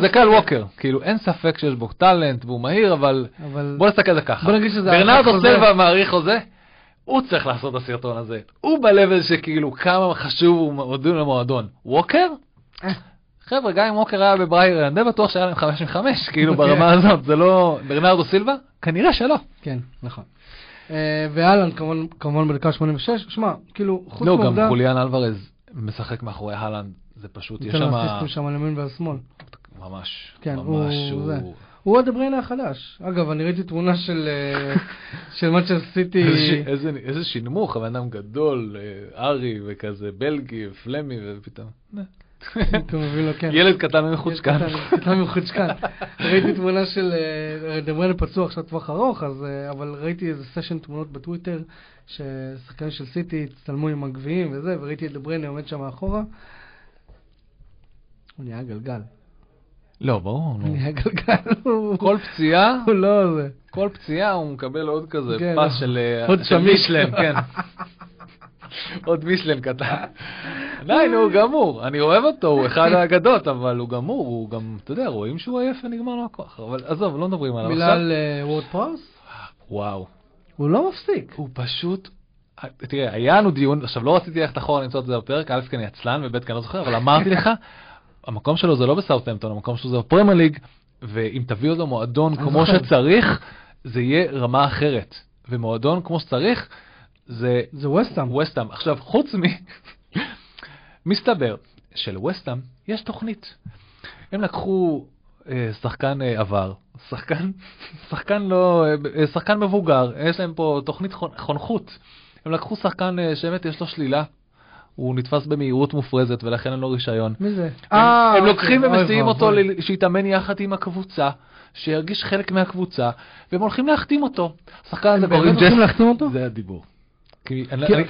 זה לא קייל ווקר, כאילו אין ספק שיש בו talent והוא מהיר, אבל אבל... בוא נסתכל על זה ככה. ברנרדו. סילבה מאריך חוזה, הוא צריך לעשות את הסרטון הזה. הוא ב-level שכאילו כמה חשוב הוא מועדון למועדון. ווקר? אה. חבר'ה, גם אם ווקר היה בבריירן, אני די בטוח שהיה להם חמש מחמש, כאילו אוקיי. ברמה הזאת, זה לא... ברנרדו סילבה? כנראה שלא. כן, נכון. אה, ואלן כמובן- כמובן בדקה 86, שמע, כאילו, חוץ לא, גם מהעובדה... חוליאן אלוורז משחק מאחורי הלנד, זה פשוט, יש נותן שם... אסיסטים שם על ימין ועל שמאל. ממש, כן, ממש, הוא-. הוא... הוא הדבריינה החדש. אגב, אני ראיתי תמונה של אה, [laughs] של מנצ'סטר סיטי. איזה איזה- שינמוך, הבן אדם גדול, אה, ארי וכזה בלגי, פלמי, ופתאום... אתה מבין לו, כן. ילד קטן ומחוצ'קן. קטן- מחוצ'קן. ראיתי תמונה של אה, דבריינה פצוע עכשיו טווח ארוך, אבל ראיתי איזה סשן תמונות בטוויטר, ששחקנים של סיטי הצטלמו עם הגביעים וזה, וראיתי את דבריינה עומד שם מאחורה. הוא נהיה גלגל. לא, ברור, הוא. נהיה גלגל. כל פציעה, הוא לא זה. כל פציעה הוא מקבל עוד כזה כן, פס לא. של אה, [laughs] עוד. מישלן, כן. עוד מישלן קטן. די, נו, הוא גמור. אני אוהב אותו, הוא אחד האגדות, אבל הוא גמור, הוא גם, אתה יודע, רואים שהוא עייף ונגמר לו הכוח. אבל עזוב, לא מדברים עליו מילה עכשיו. על אה, וורד פראוס? וואו. הוא לא מפסיק. הוא פשוט... תראה, היה לנו דיון, עכשיו לא רציתי ללכת אחורה למצוא את זה בפרק, א' כי אני עצלן וב' כי אני לא זוכר, אבל אמרתי לך, המקום שלו זה לא בסאוטהמפטון, המקום שלו זה בפרמייר ליג, ואם תביא אותו מועדון כמו. שצריך, זה יהיה רמה אחרת. ומועדון כמו שצריך, זה זה וסטאם. ווסטאם. עכשיו, חוץ מ... מסתבר שלווסטאם יש תוכנית. הם לקחו שחקן אה, עבר, שחקן, [laughs] שחקן לא, אה, שחקן מבוגר, יש להם פה תוכנית חונ- חונכות. הם לקחו שחקן אה, שבאמת יש לו שלילה, הוא נתפס במהירות מופרזת ולכן אין לו רישיון. מי זה? הם, אה, הם אוקיי, לוקחים ומסיעים אותו שיתאמן יחד עם הקבוצה, שירגיש חלק מהקבוצה, והם הולכים להחתים אותו. השחקן הזה הם קוראים ג'ס... הולכים להחתים אותו? זה הדיבור. כי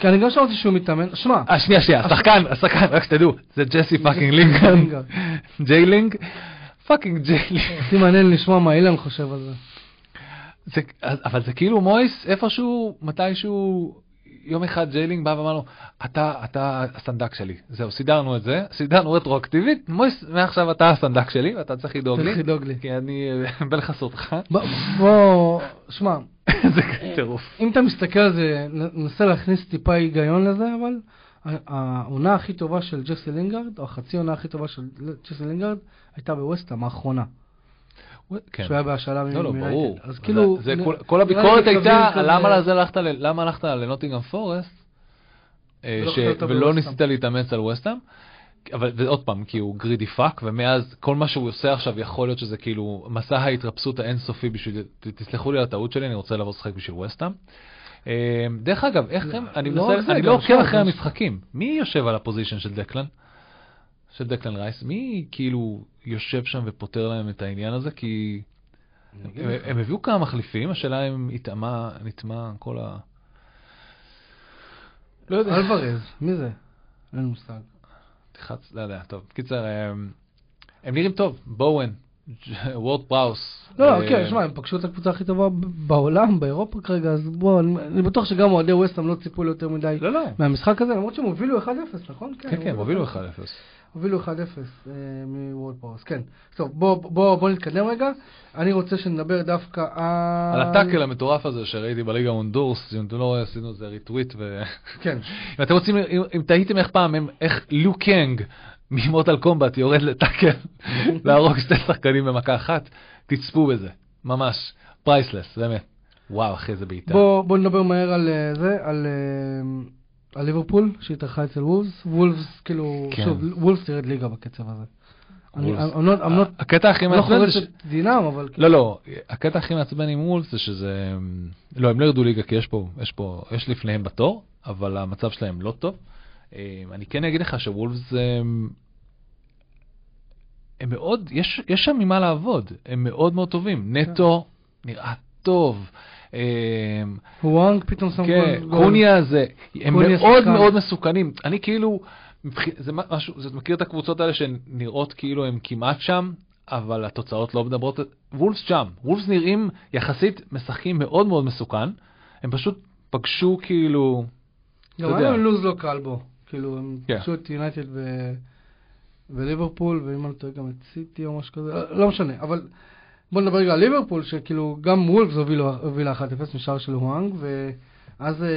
אני- גם שמעתי שהוא מתאמן. שמע, אה, שנייה, שנייה, השחקן, השחקן, רק שתדעו, זה ג'סי fucking לינגרד, לינגרד. ג'יילינג, fucking ג'יילינג. אותי מעניין לשמוע מה אילן חושב על זה. אבל זה כאילו מויס, איפשהו, מתישהו, יום אחד ג'יילינג בא ואמר לו, אתה, אתה הסנדק שלי, זהו, סידרנו את זה, סידרנו רטרואקטיבית, מויס, מעכשיו אתה הסנדק שלי, ואתה צריך לדאוג לי, צריך לדאוג לי. כי אני אה, בן חסותך, בוא- שמע, [laughs] זה טירוף. אם אתה מסתכל על זה, ננסה להכניס טיפה היגיון לזה, אבל העונה הכי טובה של ג'סי לינגארד, או החצי עונה הכי טובה של ג'סי לינגארד, הייתה בווסטהאם האחרונה. כן. שהוא היה בהשאלה לא, לא, מיונייטד. ברור. אז כאילו... זה כל- הביקורת הייתה, למה לזה הלכת למה הלכת לנוטינגהאם פורסט, אה, ולא. ניסית להתאמץ על ווסטהאם? אבל ועוד פעם, כי הוא greedy fuck, ומאז כל מה שהוא עושה עכשיו יכול להיות שזה כאילו מסע ההתרפסות האינסופי בשביל, תסלחו לי על הטעות שלי, אני רוצה לבוא לשחק בשביל ווסטהאם. אה, דרך אגב, איך הם, אני לא מנסה, אני לא עוקב עכשיו אחרי המשחקים. מי יושב על ה position של דקלן? של דקלן רייס? מי כאילו יושב שם ופותר להם את העניין הזה? כי הם, הביאו כמה מחליפים, השאלה אם התאמה, נטמע כל ה... לא יודע. אלוורז, מי זה? אין מושג. תחץ, לא יודע, טוב. קיצר, הם, הם נראים טוב, בואן, וורד פראוס. לא, כן, שמע, הם פגשו את הקבוצה הכי טובה בעולם, באירופה כרגע, אז בוא, אני בטוח שגם אוהדי ווסטהאם לא ציפו ליותר מדי לא, לא. מהמשחק הזה, למרות שהם הובילו 1-0, נכון? כן, כן, הובילו 1-0. הובילו 1-0 אה, מוורד פראוס, כן. טוב, בוא, בוא, בוא נתקדם רגע. אני רוצה שנדבר דווקא על... על הטאקל המטורף הזה שראיתי בליגה הונדורס, אם אתם לא רואים, עשינו איזה retweet ו... כן. אם אתם רוצים, אם, תהיתם איך פעם, איך ליו קנג ממורטל קומבט יורד לטאקל [laughs] להרוג שתי שחקנים במכה אחת, תצפו בזה, ממש, priceless, באמת. וואו, אחי, זה בעיטה. בוא, בוא נדבר מהר על אה, זה, על, אה, על ליברפול, שהתארחה אצל וולפס. וולפס, כאילו, כן. שוב, וולפס תרד ליגה בקצב הזה. אני וולפס. I'm not- I'm not- הקטע הכי מעצבן זה ש... את דינם, אבל... לא, לא, הקטע הכי מעצבן עם וולפס זה שזה... לא, הם לא ירדו ליגה כי יש פה, יש פה, יש לפניהם בתור, אבל המצב שלהם לא טוב. אה, אני כן אגיד לך שוולפס הם, הם מאוד, יש, יש שם ממה לעבוד, הם מאוד מאוד טובים. נטו נראה טוב. אה, וואנג פתאום שם כן, גול. קוניה זה, הם קוניה מאוד שחקן. מאוד מסוכנים. אני כאילו, זה משהו, זה מכיר את הקבוצות האלה שנראות כאילו הם כמעט שם, אבל התוצאות לא מדברות, וולפס שם, וולפס נראים יחסית משחקים מאוד מאוד מסוכן, הם פשוט פגשו כאילו, גם היה לו"ז לא קל בו. כאילו, הם כן. פגשו את יונייטד וליברפול, ואם אני טועה גם את סיטי או משהו כזה, לא- לא משנה. אבל בוא נדבר רגע על ליברפול, שכאילו גם וולפס הובילה 1-0 משער של הואנג, ואז אה,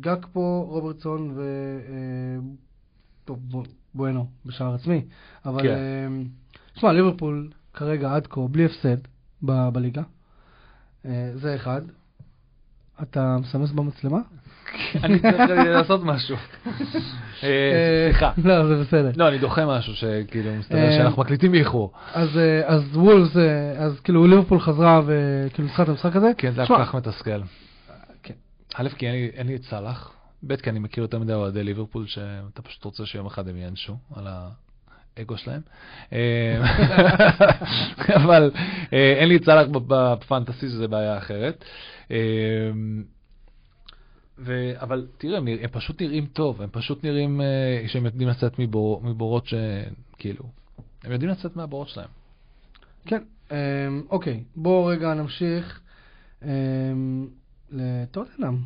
גאקפו, רוברטסון ו... אה, טוב, בו- בואנו, בשער עצמי. אבל, כן. אה, שמע, ליברפול כרגע עד כה בלי הפסד ב- בליגה. אה, זה אחד. אתה מסמס במצלמה? אני צריך לעשות משהו. אה, סליחה. לא, זה בסדר. לא, אני דוחה משהו שכאילו מסתבר אה, שאנחנו מקליטים באיחור. אז, אה, אז וולס, אה, אז כאילו ליברפול חזרה וכאילו ניצחה את המשחק הזה. כן, זה היה כל כך מתסכל. כן. א', כי אין לי- את סאלח, ב', כי אני מכיר יותר מדי אוהדי ליברפול, שאתה פשוט רוצה שיום אחד הם ייענשו על האגו שלהם. אה, [laughs] אבל אה, אין לי ב- בפנטסי, שזה בעיה אחרת. ו... אבל תראה, הם, נרא... הם פשוט נראים טוב, הם פשוט נראים אה, שהם יודעים לצאת מבור... מבורות ש... כאילו, הם יודעים לצאת מהבורות שלהם. כן, אה, אוקיי, בואו רגע נמשיך אה, לטוטנאם.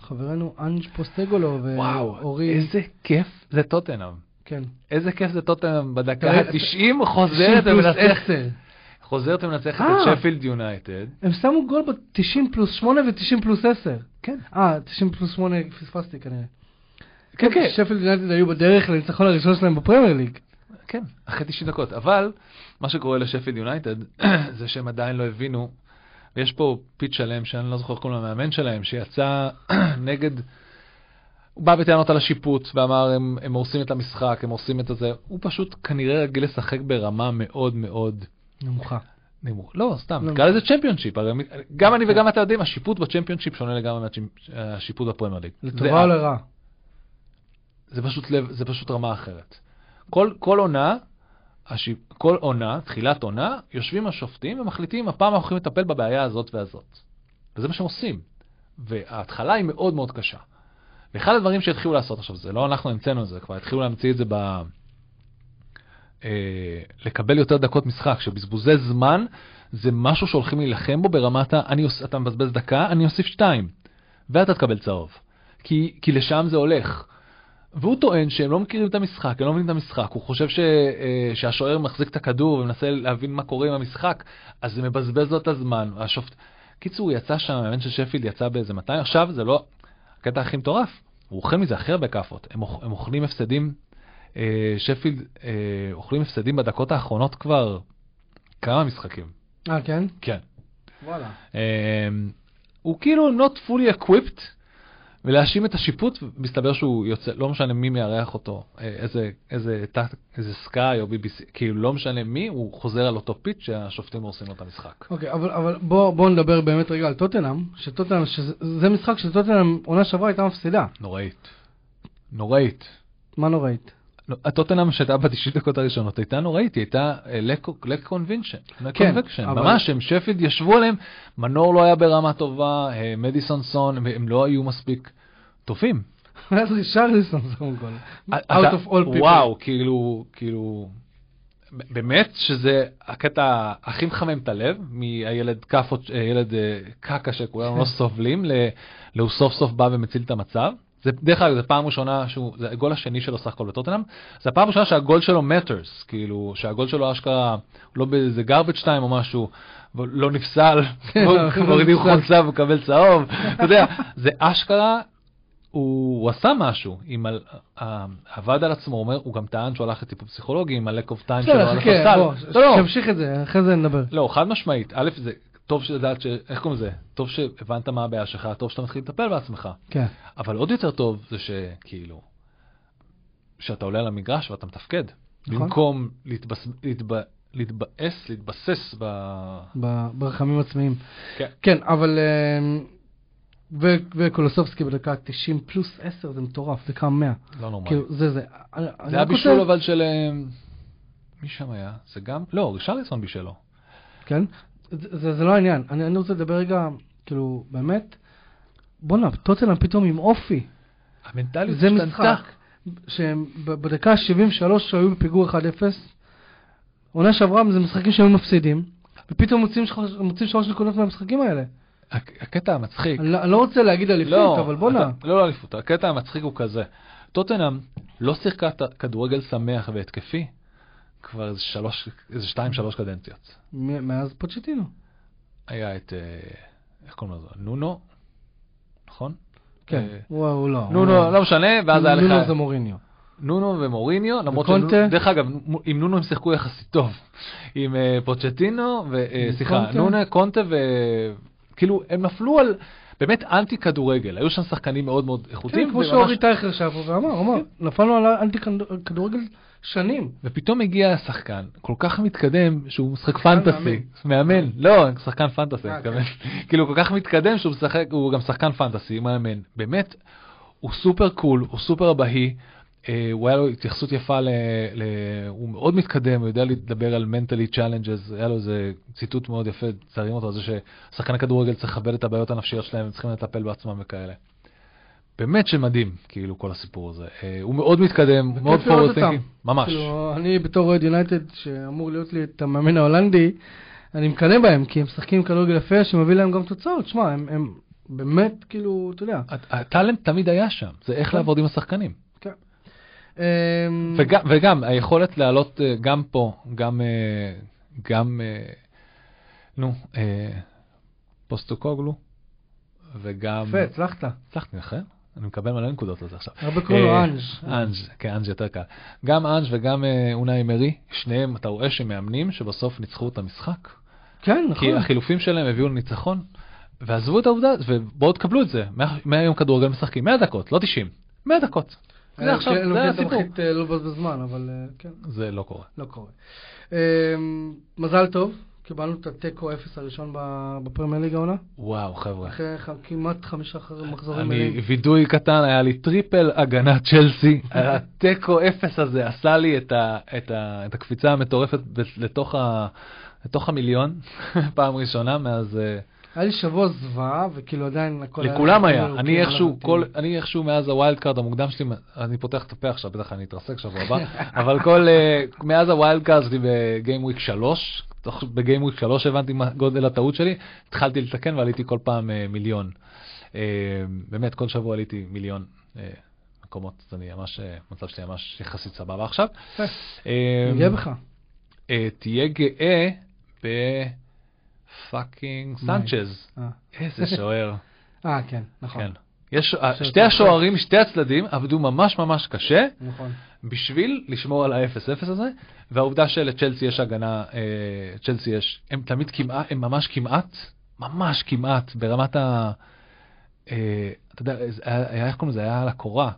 חברנו אנג' פוסטקוגלו וואו, ואורי... איזה כיף זה טוטנאם. כן. איזה כיף זה טוטנאם בדקה תראה, ה-90 חוזרת ומנצחת. חוזרת ומנצחת אה. את שפילד יונייטד. הם שמו גול ב-90 פלוס 8 ו-90 פלוס 10. כן. אה, 90 פלוס 8 פספסתי כנראה. כן, כן. שפילד יונייטד היו בדרך לניצחון הראשון שלהם בפרמייר ליג. כן, אחרי 90 דקות. אבל מה שקורה לשפילד יונייטד [clears throat] זה שהם עדיין לא הבינו, ויש פה piece שלם שאני לא זוכר קוראים למאמן שלהם, שיצא [clears throat] נגד, הוא בא בטענות על השיפוט ואמר הם, הם הורסים את המשחק, הם הורסים את הזה, הוא פשוט כנראה רגיל לשחק ברמה מאוד מאוד נמוכה. נמוך. לא, סתם. נקרא לזה צ'מפיונשיפ, הרי גם אני וגם אתה יודעים, השיפוט בצ'מפיונשיפ שונה לגמרי מהשיפוט בפרמייר ליג. לטובה או לרעה? זה פשוט לב, זה פשוט רמה אחרת. כל, כל עונה, השיפ, כל עונה, תחילת עונה, יושבים השופטים ומחליטים, הפעם אנחנו הולכים לטפל בבעיה הזאת והזאת. וזה מה שהם עושים. וההתחלה היא מאוד מאוד קשה. ואחד הדברים שהתחילו לעשות עכשיו, זה לא אנחנו המצאנו את זה, כבר התחילו להמציא את זה ב... אה, לקבל יותר דקות משחק, שבזבוזי זמן זה משהו שהולכים להילחם בו ברמת ה... אני, אתה מבזבז דקה, אני אוסיף שתיים, ואתה תקבל צהוב. כי, כי לשם זה הולך. והוא טוען שהם לא מכירים את המשחק, הם לא מבינים את המשחק, הוא חושב ש, אה, שהשוער מחזיק את הכדור ומנסה להבין מה קורה עם המשחק, אז זה מבזבז לו את הזמן. השופט... קיצור, הוא יצא שם, המאמן של שפילד יצא באיזה 200, עכשיו זה לא... הקטע הכי מטורף, הוא אוכל מזה הכי הרבה כאפות, הם, אוכ- הם אוכלים הפסדים, שפילד אה, אוכלים הפסדים בדקות האחרונות כבר כמה משחקים. אה, כן? כן. וואלה. אמ, הוא כאילו not fully equipped, ולהאשים את השיפוט, מסתבר שהוא יוצא, לא משנה מי מארח אותו, אה, איזה, איזה, איזה סקאי או BBC, כאילו לא משנה מי, הוא חוזר על אותו פיץ' שהשופטים הורסים לו את המשחק. אוקיי, אבל, אבל בוא, בוא נדבר באמת רגע על טוטנאם, שטוטנאם, שזה זה משחק שטוטנאם עונה שעברה הייתה מפסידה. נוראית. נוראית. מה נוראית? לא, הטוטנאם שהייתה ב-90 דקות הראשונות הייתה נוראית, היא הייתה אה, לק קונבינשן, כן, קונבקשן, ממש, הם שפילד ישבו עליהם, מנור לא היה ברמה טובה, אה, מדיסון סון, הם- הם לא היו מספיק טובים. אז רישרליסון קודם כל. אתה- Out of all people. וואו, כאילו, כאילו, באמת שזה הקטע הכי מחמם את הלב, מהילד כאפות, אה, ילד אה, קקה שכולנו לא [laughs] סובלים, להוא סוף סוף בא ומציל את המצב. זה, דרך אגב, זו פעם ראשונה שהוא, זה הגול השני שלו סך הכל בטוטנאם, זה הפעם ראשונה שהגול שלו matters, כאילו, שהגול שלו אשכרה, לא באיזה garbage time או משהו, לא נפסל, מורידים. חולצה ומקבל צהוב, אתה יודע, זה אשכרה, הוא, הוא עשה משהו, עם ה- ה- עבד על עצמו, הוא אומר, הוא גם טען שהוא הלך לטיפול פסיכולוגי עם ה-lack of time שלו על בסדר, חכה. בוא, לא, לא, תמשיך את זה, אחרי זה נדבר. לא, חד משמעית, א', זה טוב שדעת, ש... איך קוראים לזה? טוב שהבנת מה הבעיה שלך, טוב שאתה מתחיל לטפל בעצמך. כן. אבל עוד יותר טוב זה שכאילו, שאתה עולה על המגרש ואתה מתפקד. נכון. במקום להתבס... להתב... להתבאס, להתבסס ב... ב- ברחמים עצמיים. כן. כן, אבל... אמ, ו- וקולוסובסקי בדקה 90 פלוס 10 זה מטורף, דקה 100. לא נורמלי. כאילו, זה זה. זה היה בישול אבל של... אה, מי שם היה? זה גם? לא, רישרליסון בישלו. כן? זה, זה, זה לא העניין. אני, אני רוצה לדבר רגע, כאילו, באמת, בואנה, טוטנאם פתאום עם אופי. המנטליות זה. משחק שהם בדקה 73 שהיו בפיגור 1-0, עונה שעברה זה משחקים שהם מפסידים, ופתאום מוצאים מוצאים שלוש נקודות מהמשחקים האלה. הק- הקטע המצחיק. אני לא- לא רוצה להגיד אליפות, אבל בואנה. לא, לא אליפות. הקטע המצחיק הוא כזה. טוטנאם לא שיחקה את הכדורגל שמח והתקפי כבר איזה שלוש, איזה שתיים, שלוש קדנציות. מאז פוצ'טינו. היה את, אה, איך קוראים לזה? נונו, נכון? כן, אה, הוא לא. נונו, לא משנה, ואז היה נונו לך זה מוריניו. נונו ומוריניו, למרות וקונטה? דרך אגב, עם נונו הם שיחקו יחסית טוב. עם אה, פוצ'טינו, סליחה, קונטה? נונה, קונטה, וכאילו, הם נפלו על באמת אנטי כדורגל. היו שם שחקנים מאוד מאוד איכותיים. כן, כמו שאורי טייכר פה ואמר, אמר, נפלנו על האנטי כדורגל שנים. ופתאום הגיע שחקן כל כך מתקדם שהוא משחק פנטסי, מאמן, לא, שחקן פנטסי, אה, מתכוון. [laughs] כאילו כל כך מתקדם שהוא משחק, הוא גם שחקן פנטסי, מאמן, באמת, הוא סופר קול, הוא סופר אבהי, אה, הוא היה לו התייחסות יפה, ל, ל, הוא מאוד מתקדם, הוא יודע לדבר על mentally challenges, היה לו איזה ציטוט מאוד יפה, ציירים אותו על זה ששחקני כדורגל צריך לכבד את הבעיות הנפשיות שלהם, הם צריכים לטפל בעצמם וכאלה. באמת שמדהים, כאילו, כל הסיפור הזה. אה, הוא מאוד מתקדם, מאוד forward thinking, ממש. כאילו, אני בתור אוהד יונייטד, שאמור להיות לי את המאמן ההולנדי, אני מקנא בהם, כי הם משחקים כדורגל יפה, שמביא להם גם תוצאות. שמע, הם, הם באמת, כאילו, אתה יודע. הט- הטאלנט תמיד היה שם, זה איך כן. לעבוד עם השחקנים. אמ, וגם, וגם היכולת לעלות אה, גם פה, גם, אה, גם, נו, פוסטוקוגלו, וגם, יפה, הצלחת. הצלחתי, נכון? אני מקבל מלא נקודות על זה עכשיו. הרבה קוראים לו אה, אנג'. אנג', כן, אנג' יותר קל. גם אנג' וגם אה, אונאי אמרי, שניהם, אתה רואה שמאמנים שבסוף ניצחו את המשחק. כן, נכון. כי החילופים שלהם הביאו לניצחון, ועזבו את העובדה, ובואו תקבלו את זה, מה- מהיום כדורגל משחקים, 100 דקות, לא 90, 100 דקות. זה אה, עכשיו, זה הסיפור. לא אבל כן, זה לא קורה. לא קורה. מזל טוב, קיבלנו את התיקו אפס הראשון בפרמייר ליג העונה. וואו, חבר'ה. אחרי כמעט חמישה מחזורים אני, מלאים. וידוי קטן, היה לי טריפל הגנת צ'לסי. [laughs] התיקו אפס הזה עשה לי את, ה, את, ה, את הקפיצה המטורפת לתוך, ה, לתוך המיליון, [laughs] פעם ראשונה מאז... אה, היה לי שבוע זוועה, וכאילו עדיין הכל היה... לכולם היה. כאילו, אני איכשהו, כל. אני איכשהו מאז ה wild card המוקדם שלי, אני פותח את הפה עכשיו, בטח אני אתרסק שבוע הבא, [laughs] אבל כל, אה, מאז ה wild card שלי ב game week 3, בגיים וויק 3 הבנתי מה גודל הטעות שלי, התחלתי לתקן ועליתי כל פעם אה, מיליון. אה, באמת, כל שבוע עליתי מיליון אה, מקומות, אז אני ממש, המצב שלי ממש יחסית סבבה עכשיו. אני גאה בך. תהיה גאה בפאקינג? סנצ'ז. איזה שוער. [laughs] אה, כן, נכון. יש, אה, שתי. השוערים משתי הצדדים עבדו ממש ממש קשה נכון. בשביל לשמור על ה-0-0 הזה, והעובדה שלצ'לסי יש הגנה, אה, צ'לסי יש, הם תמיד כמעט, הם ממש כמעט, ממש כמעט, ברמת ה... אה, אתה יודע, היה- איך קוראים לזה? היה על הקורה.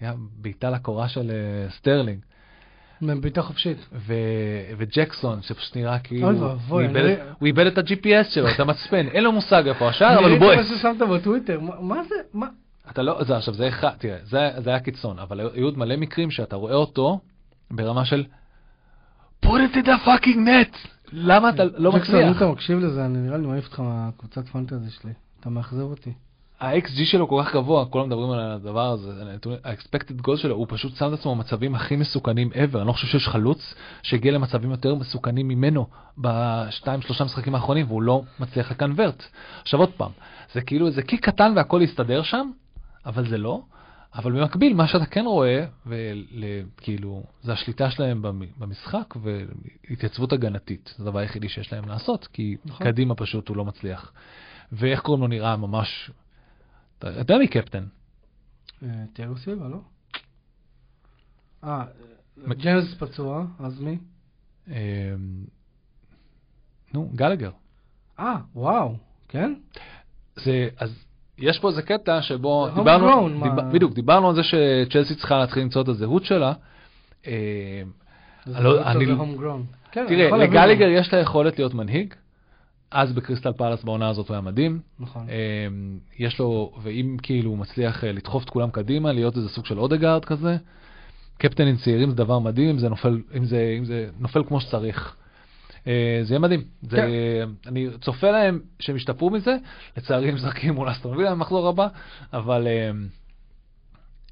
היה בעיטה לקורה של אה, סטרלינג. בעיטה חופשית. ו... וג'קסון, שפשוט נראה כאילו, אוי ואבוי, הוא איבד, את ה-GPS שלו, את המצפן, אין לו מושג איפה השער, אבל הוא בועט. מה ששמת בטוויטר, מה- זה? מה? אתה לא, זה עכשיו, זה אחד, תראה, זה, זה היה קיצון, אבל היו עוד מלא מקרים שאתה רואה אותו ברמה של put it in the fucking net, למה אתה לא ג'קסון, אם מצליח? אתה מקשיב לזה, אני נראה לי מעיף אותך מהקבוצת פנטזי שלי. אתה מאכזב אותי. ה-XG שלו כל כך גבוה, כולם מדברים על הדבר הזה, ה-expected goal שלו, הוא פשוט שם את עצמו במצבים הכי מסוכנים ever, אני לא חושב שיש חלוץ שהגיע למצבים יותר מסוכנים ממנו בשתיים שלושה משחקים האחרונים, והוא לא מצליח לקנברט. עכשיו עוד פעם, זה כאילו איזה קיק קטן והכל יסתדר שם, אבל זה לא. אבל במקביל, מה שאתה כן רואה, וכאילו, זה השליטה שלהם במ- במשחק והתייצבות הגנתית. זה הדבר היחידי שיש להם לעשות, כי נכון. קדימה פשוט הוא לא מצליח. ואיך קוראים לו נראה ממש... אתה יודע מי קפטן? אה, תיאגו סילבה, לא? אה, מ- ג'יימס פצוע, אז מי? אמ, נו, גלגר. אה, וואו, כן? זה, אז יש פה איזה קטע שבו דיברנו, דיב, בדיוק, דיברנו על זה שצ'לסי צריכה להתחיל למצוא את הזהות שלה. אני לא- אני-. כן, אני תראה, למה. יש את היכולת להיות מנהיג, אז בקריסטל פלאס בעונה הזאת הוא היה מדהים. נכון. אמ, יש לו, ואם כאילו הוא מצליח אה, לדחוף את כולם קדימה, להיות איזה סוג של אודגרד כזה, קפטנים צעירים זה דבר מדהים, אם זה נופל, אם זה, אם זה נופל כמו שצריך. אה, זה יהיה מדהים. זה, כן. אני צופה להם שהם ישתפרו מזה, לצערי הם משחקים מול אסטון וילה במחזור הבא, אבל אה,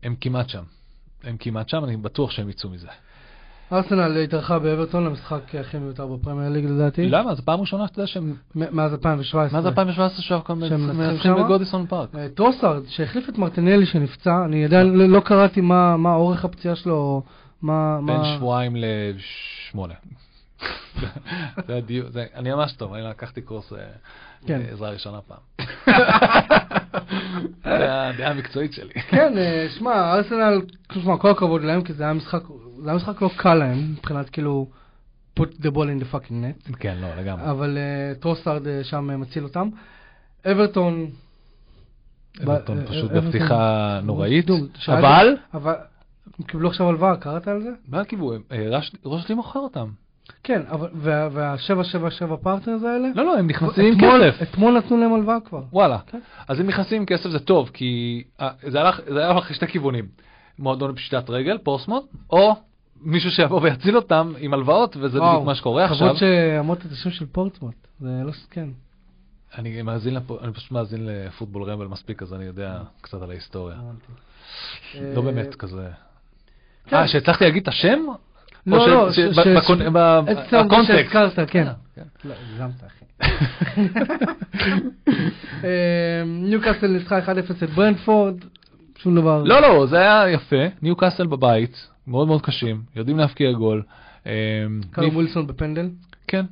הם כמעט שם. הם כמעט שם, אני בטוח שהם יצאו מזה. ארסנל התארחה באברטון למשחק הכי מיותר בפרמייר ליג לדעתי. למה? זו פעם ראשונה שאתה יודע שהם... מאז 2017. מאז 2017 שאנחנו שהם מנצחים? בגודיסון פארק. אה, טרוסארד, שהחליף את מרטינלי שנפצע, אני עדיין לא לא קראתי מה אורך הפציעה שלו, מה... בין שבועיים לשמונה. זה הדיוק, אני ממש טוב, אני לקחתי קורס אה, כן. עזרה ראשונה פעם. [laughs] זה הדעה המקצועית שלי. כן, אה, שמע, ארסנל, שמע, כל הכבוד להם, כי זה היה משחק, זה היה משחק לא קל להם, מבחינת כאילו, put the ball in the fucking net, כן, לא, לגמרי. אבל אה, טרוסארד אה, שם אה, מציל אותם. אברטון... אברטון ב- פשוט בפתיחה נוראית, אבל... אבל הם קיבלו עכשיו הלוואה, קראת על זה? מה קיבלו? מושירי מוכר אותם. כן, אבל וה- וה-777 Partners האלה? לא, לא, הם נכנסים עם כסף. אתמול נתנו להם הלוואה כבר. וואלה. כן. אז אם נכנסים עם כסף זה טוב, כי זה הלך זה היה הולך לשתי כיוונים. מועדון בפשיטת רגל, פורטסמות', או מישהו שיבוא ויציל אותם עם הלוואות, וזה וואו, בדיוק מה שקורה עכשיו. כבוד שאמרת את השם של פורטסמוט, זה לא כן. אני מאזין, לפ... אני פשוט מאזין לפוטבול רמבל מספיק, אז אני יודע קצת על ההיסטוריה. לא באמת כזה. כן. אה, שהצלחתי להגיד את השם? לא, לא, ש- ש- ב- ש- בקונ- ש- ב- עצם העובדה בקונטקסט. שהזכרת, כן. כן. לא, הגזמת אחי. [laughs] אה, ניוקאסל ניצחה 1-0 את ברנדפורד, שום דבר. לא, לא, זה היה יפה. ניו קאסל בבית, מאוד מאוד קשים, יודעים להבקיע גול. אה, ניף- ווילסון בפנדל. כן,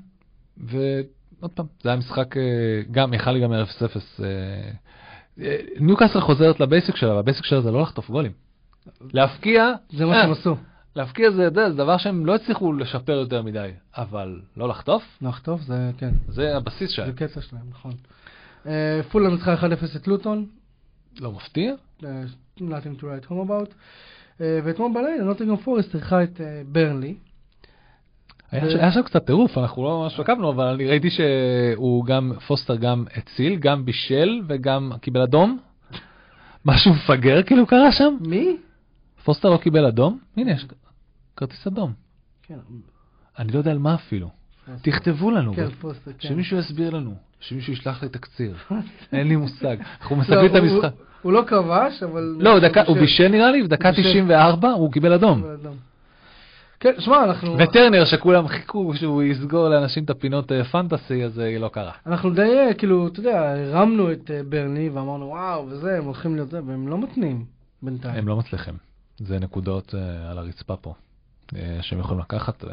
ועוד פעם, זה היה משחק, אה, גם יכל להיגמר 0-0. אה, אה, ניו קאסל חוזרת לבייסיק שלה, והבייסיק שלה זה לא לחטוף גולים. להבקיע, זה מה שהם עשו. להבקיע זה, זה, זה דבר שהם לא הצליחו לשפר יותר מדי, אבל לא לחטוף, לחטוף זה כן, זה הבסיס שלהם. זה קטע שלהם, נכון. פולה ניצחה 1-0 את לוטון. לא מפתיע? nothing to write home about. אה, ואתמול בלילה נוטינגהאם פורסט אירחה את אה, ברנלי. היה, שם קצת טירוף, אנחנו לא ממש עקבנו, אבל אני ראיתי שהוא גם, פוסטר גם הציל, גם בישל וגם קיבל אדום. [laughs] משהו מפגר כאילו קרה שם? מי? פוסטר לא קיבל אדום? הנה, יש כרטיס אדום. כן, אני לא יודע על מה אפילו. תכתבו לנו, כן, כן. שמישהו יסביר לנו, שמישהו ישלח לי תקציר. אין לי מושג. אנחנו לא, מסתכלים את המשחק. הוא- לא כבש, אבל... לא, הוא בישל נראה לי, בישל. 94 הוא קיבל אדום. כן, שמע, אנחנו... וטרנר שכולם חיכו שהוא יסגור לאנשים את הפינות אה, פנטסי, אז זה לא קרה. אנחנו די, אה, כאילו, אתה יודע, הרמנו את אה, ברני ואמרנו, וואו, וזה, הם הולכים להיות זה, והם לא מתניעים בינתיים. הם לא מצליחים. זה נקודות אה, על הרצפה פה, אה, שהם יכולים לקחת.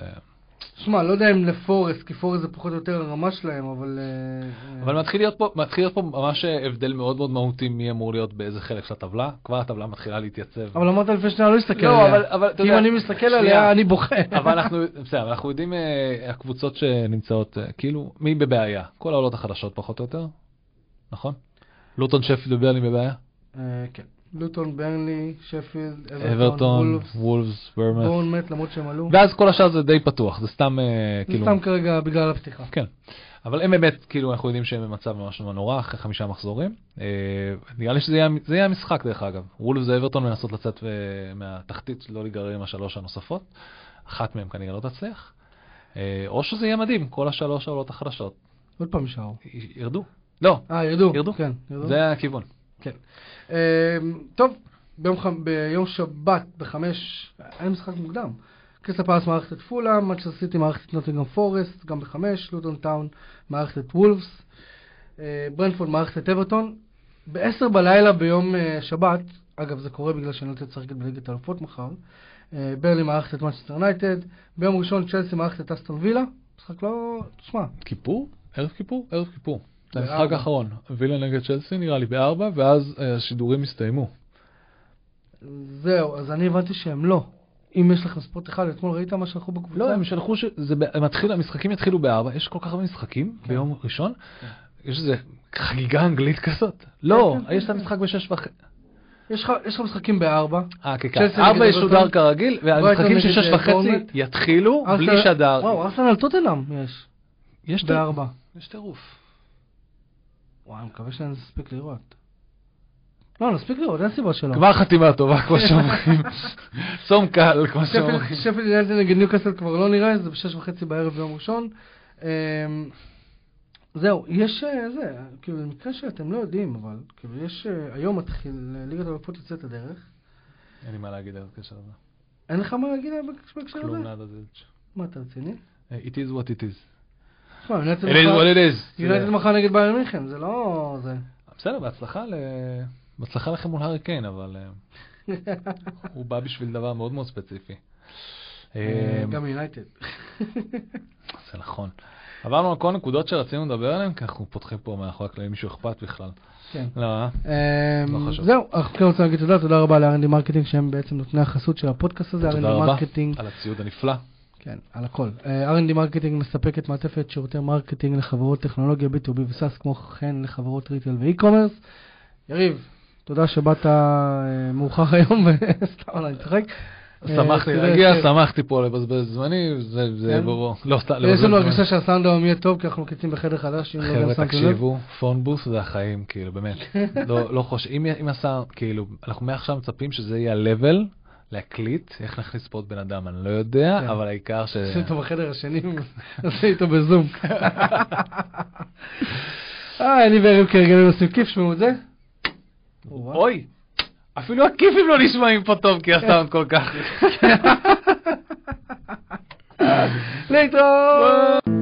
אה, שמע, לא יודע אם לפורסט, כי פורסט זה פחות או יותר הרמה שלהם, אבל... אה, אבל אבל מתחיל להיות פה, מתחיל להיות פה ממש הבדל מאוד מאוד מהותי מי אמור להיות באיזה חלק של הטבלה. כבר הטבלה מתחילה להתייצב. אבל אמרת לפני שניה לא להסתכל לא, עליה. אבל- אבל כי אם אני מסתכל שנייה. עליה, אני בוכה. [laughs] אבל אנחנו, בסדר, אנחנו יודעים, אה, הקבוצות שנמצאות, אה, כאילו, מי בבעיה? כל העולות החדשות פחות או יותר, נכון? לוטון שפילד וברלי בבעיה? אה, כן. לוטון, ברנלי, שפילד, אברטון, אברטון, וולפס, וולפס, ברמאס. בורנמט, למרות שהם עלו. ואז כל השאר זה די פתוח, זה סתם, אה, זה כאילו, סתם כרגע בגלל הפתיחה. כן. אבל הם באמת, כאילו, אנחנו יודעים שהם במצב ממש נורא אחרי חמישה מחזורים. אה, נראה לי שזה יהיה, זה המשחק, דרך אגב. וולפס ואברטון מנסות לצאת אה, מהתחתית, לא להיגרר עם השלוש הנוספות. אחת מהן כנראה לא תצליח. או שזה יהיה מדהים, כל השלוש העולות החדשות עוד פעם יישארו. ירדו. לא, אה, ירדו. ירדו. כן, ירדו. זה הכיוון. כן. אה, טוב, ביום, ח... ביום שבת בחמש, היה משחק מוקדם. קריסטל פאלאס מארחת את פולהאם, מנצ'סטר סיטי מארחת את נוטינגהאם פורסט, גם בחמש, לוטון טאון מארחת את וולבס, אה, ברנטפורד מארחת את אברטון. בעשר בלילה ביום אה, שבת, אגב זה קורה בגלל שאני לא תשחק בליגת האלופות מחר, אה, ברנלי מארחת את מנצ'סטר יונייטד, ביום ראשון צ'לסי מארחת את אסטון וילה, משחק לא, תשמע, כיפור? ערב כיפור? ערב כיפור. המשחק. האחרון. וילה נגד צ'לסי נראה לי בארבע, ואז אה, השידורים הסתיימו. זהו, אז אני הבנתי שהם לא. אם יש לכם ספורט אחד, אתמול ראית מה שלחו בקבוצה? לא, הם שלחו ש... זה ב- הם מתחיל, המשחקים יתחילו בארבע, יש כל כך הרבה משחקים כן. ביום ראשון, יש איזה חגיגה אנגלית כזאת. לא, כן, כן, יש את כן. המשחק בשש וחצי. יש לך משחקים בארבע. אה, כן, כן. ארבע ישודר. כרגיל, והמשחקים של שש אה, וחצי. יתחילו בלי שדר. וואו, ארסנל טוטנאם יש. יש בארבע. יש טירוף. וואי, אני מקווה שנספיק לראות. לא, נספיק לראות, אין סיבה שלא. כבר חתימה טובה, כמו שאומרים. צום קל, כמו שאומרים. שפילד ינטה נגד ניוקאסל כבר לא נראה, זה בשש וחצי בערב ביום ראשון. אמ, זהו, יש אה, זה, כאילו, במקרה שאתם לא יודעים, אבל כאילו, יש, אה, היום מתחיל, אה, ליגת האלופות יוצאת לדרך. אין לי מה להגיד על הקשר הזה. אין לך מה להגיד בהקשר כלום הזה? נאדה זילץ'. מה, אתה רציני? It is what it is. It is what it is. יונייטד מחר נגד באיירן מינכן, זה לא... זה. בסדר, בהצלחה ל... בהצלחה לכם מול הארי קיין, אבל אה, [laughs] הוא בא בשביל דבר מאוד מאוד ספציפי. אה, אה, גם יונייטד. [laughs] זה נכון. עברנו על כל הנקודות שרצינו לדבר עליהן, כי אנחנו פותחים פה מאחורי הקלעים, מישהו אכפת בכלל. כן. לא, אה? אמ, לא חשוב. זהו, אנחנו כן רוצים להגיד תודה, תודה רבה ל-R&D Marketing שהם בעצם נותני החסות של הפודקאסט הזה, תודה R&D רבה מרקטינג, על הציוד הנפלא. כן, על הכל. אה, R&D Marketing מספקת מעטפת שירותי marketing לחברות טכנולוגיה B2B ו SaaS, כמו כן לחברות retail ו e-commerce. יריב, תודה שבאת אה, מאוחר היום, [laughs] וסתם, אני צוחק. אה, שמחתי להגיע. שמחתי פה לבזבז זמני, זה כן? ברור. לא, סתם, יש לנו. הרגשה שהסאונד היום יהיה טוב, כי אנחנו קיצים בחדר חדש, אם לא גם חבר'ה, שמתם לב. תקשיבו, phone booth זה החיים, כאילו, באמת. [laughs] לא לא חושב, אם הסאונד, כאילו, אנחנו מעכשיו מצפים שזה יהיה ה-level להקליט, איך נכניס פה עוד בן אדם, אני לא יודע, כן. אבל העיקר ש... שים אותו בחדר השני, נעשה איתו בזום. אה, אני וערב כרגע עושים כיף, שמעו את זה. אוי, אפילו הכיפים לא נשמעים פה טוב, כי הסאונד כל כך... [laughs] להתראות!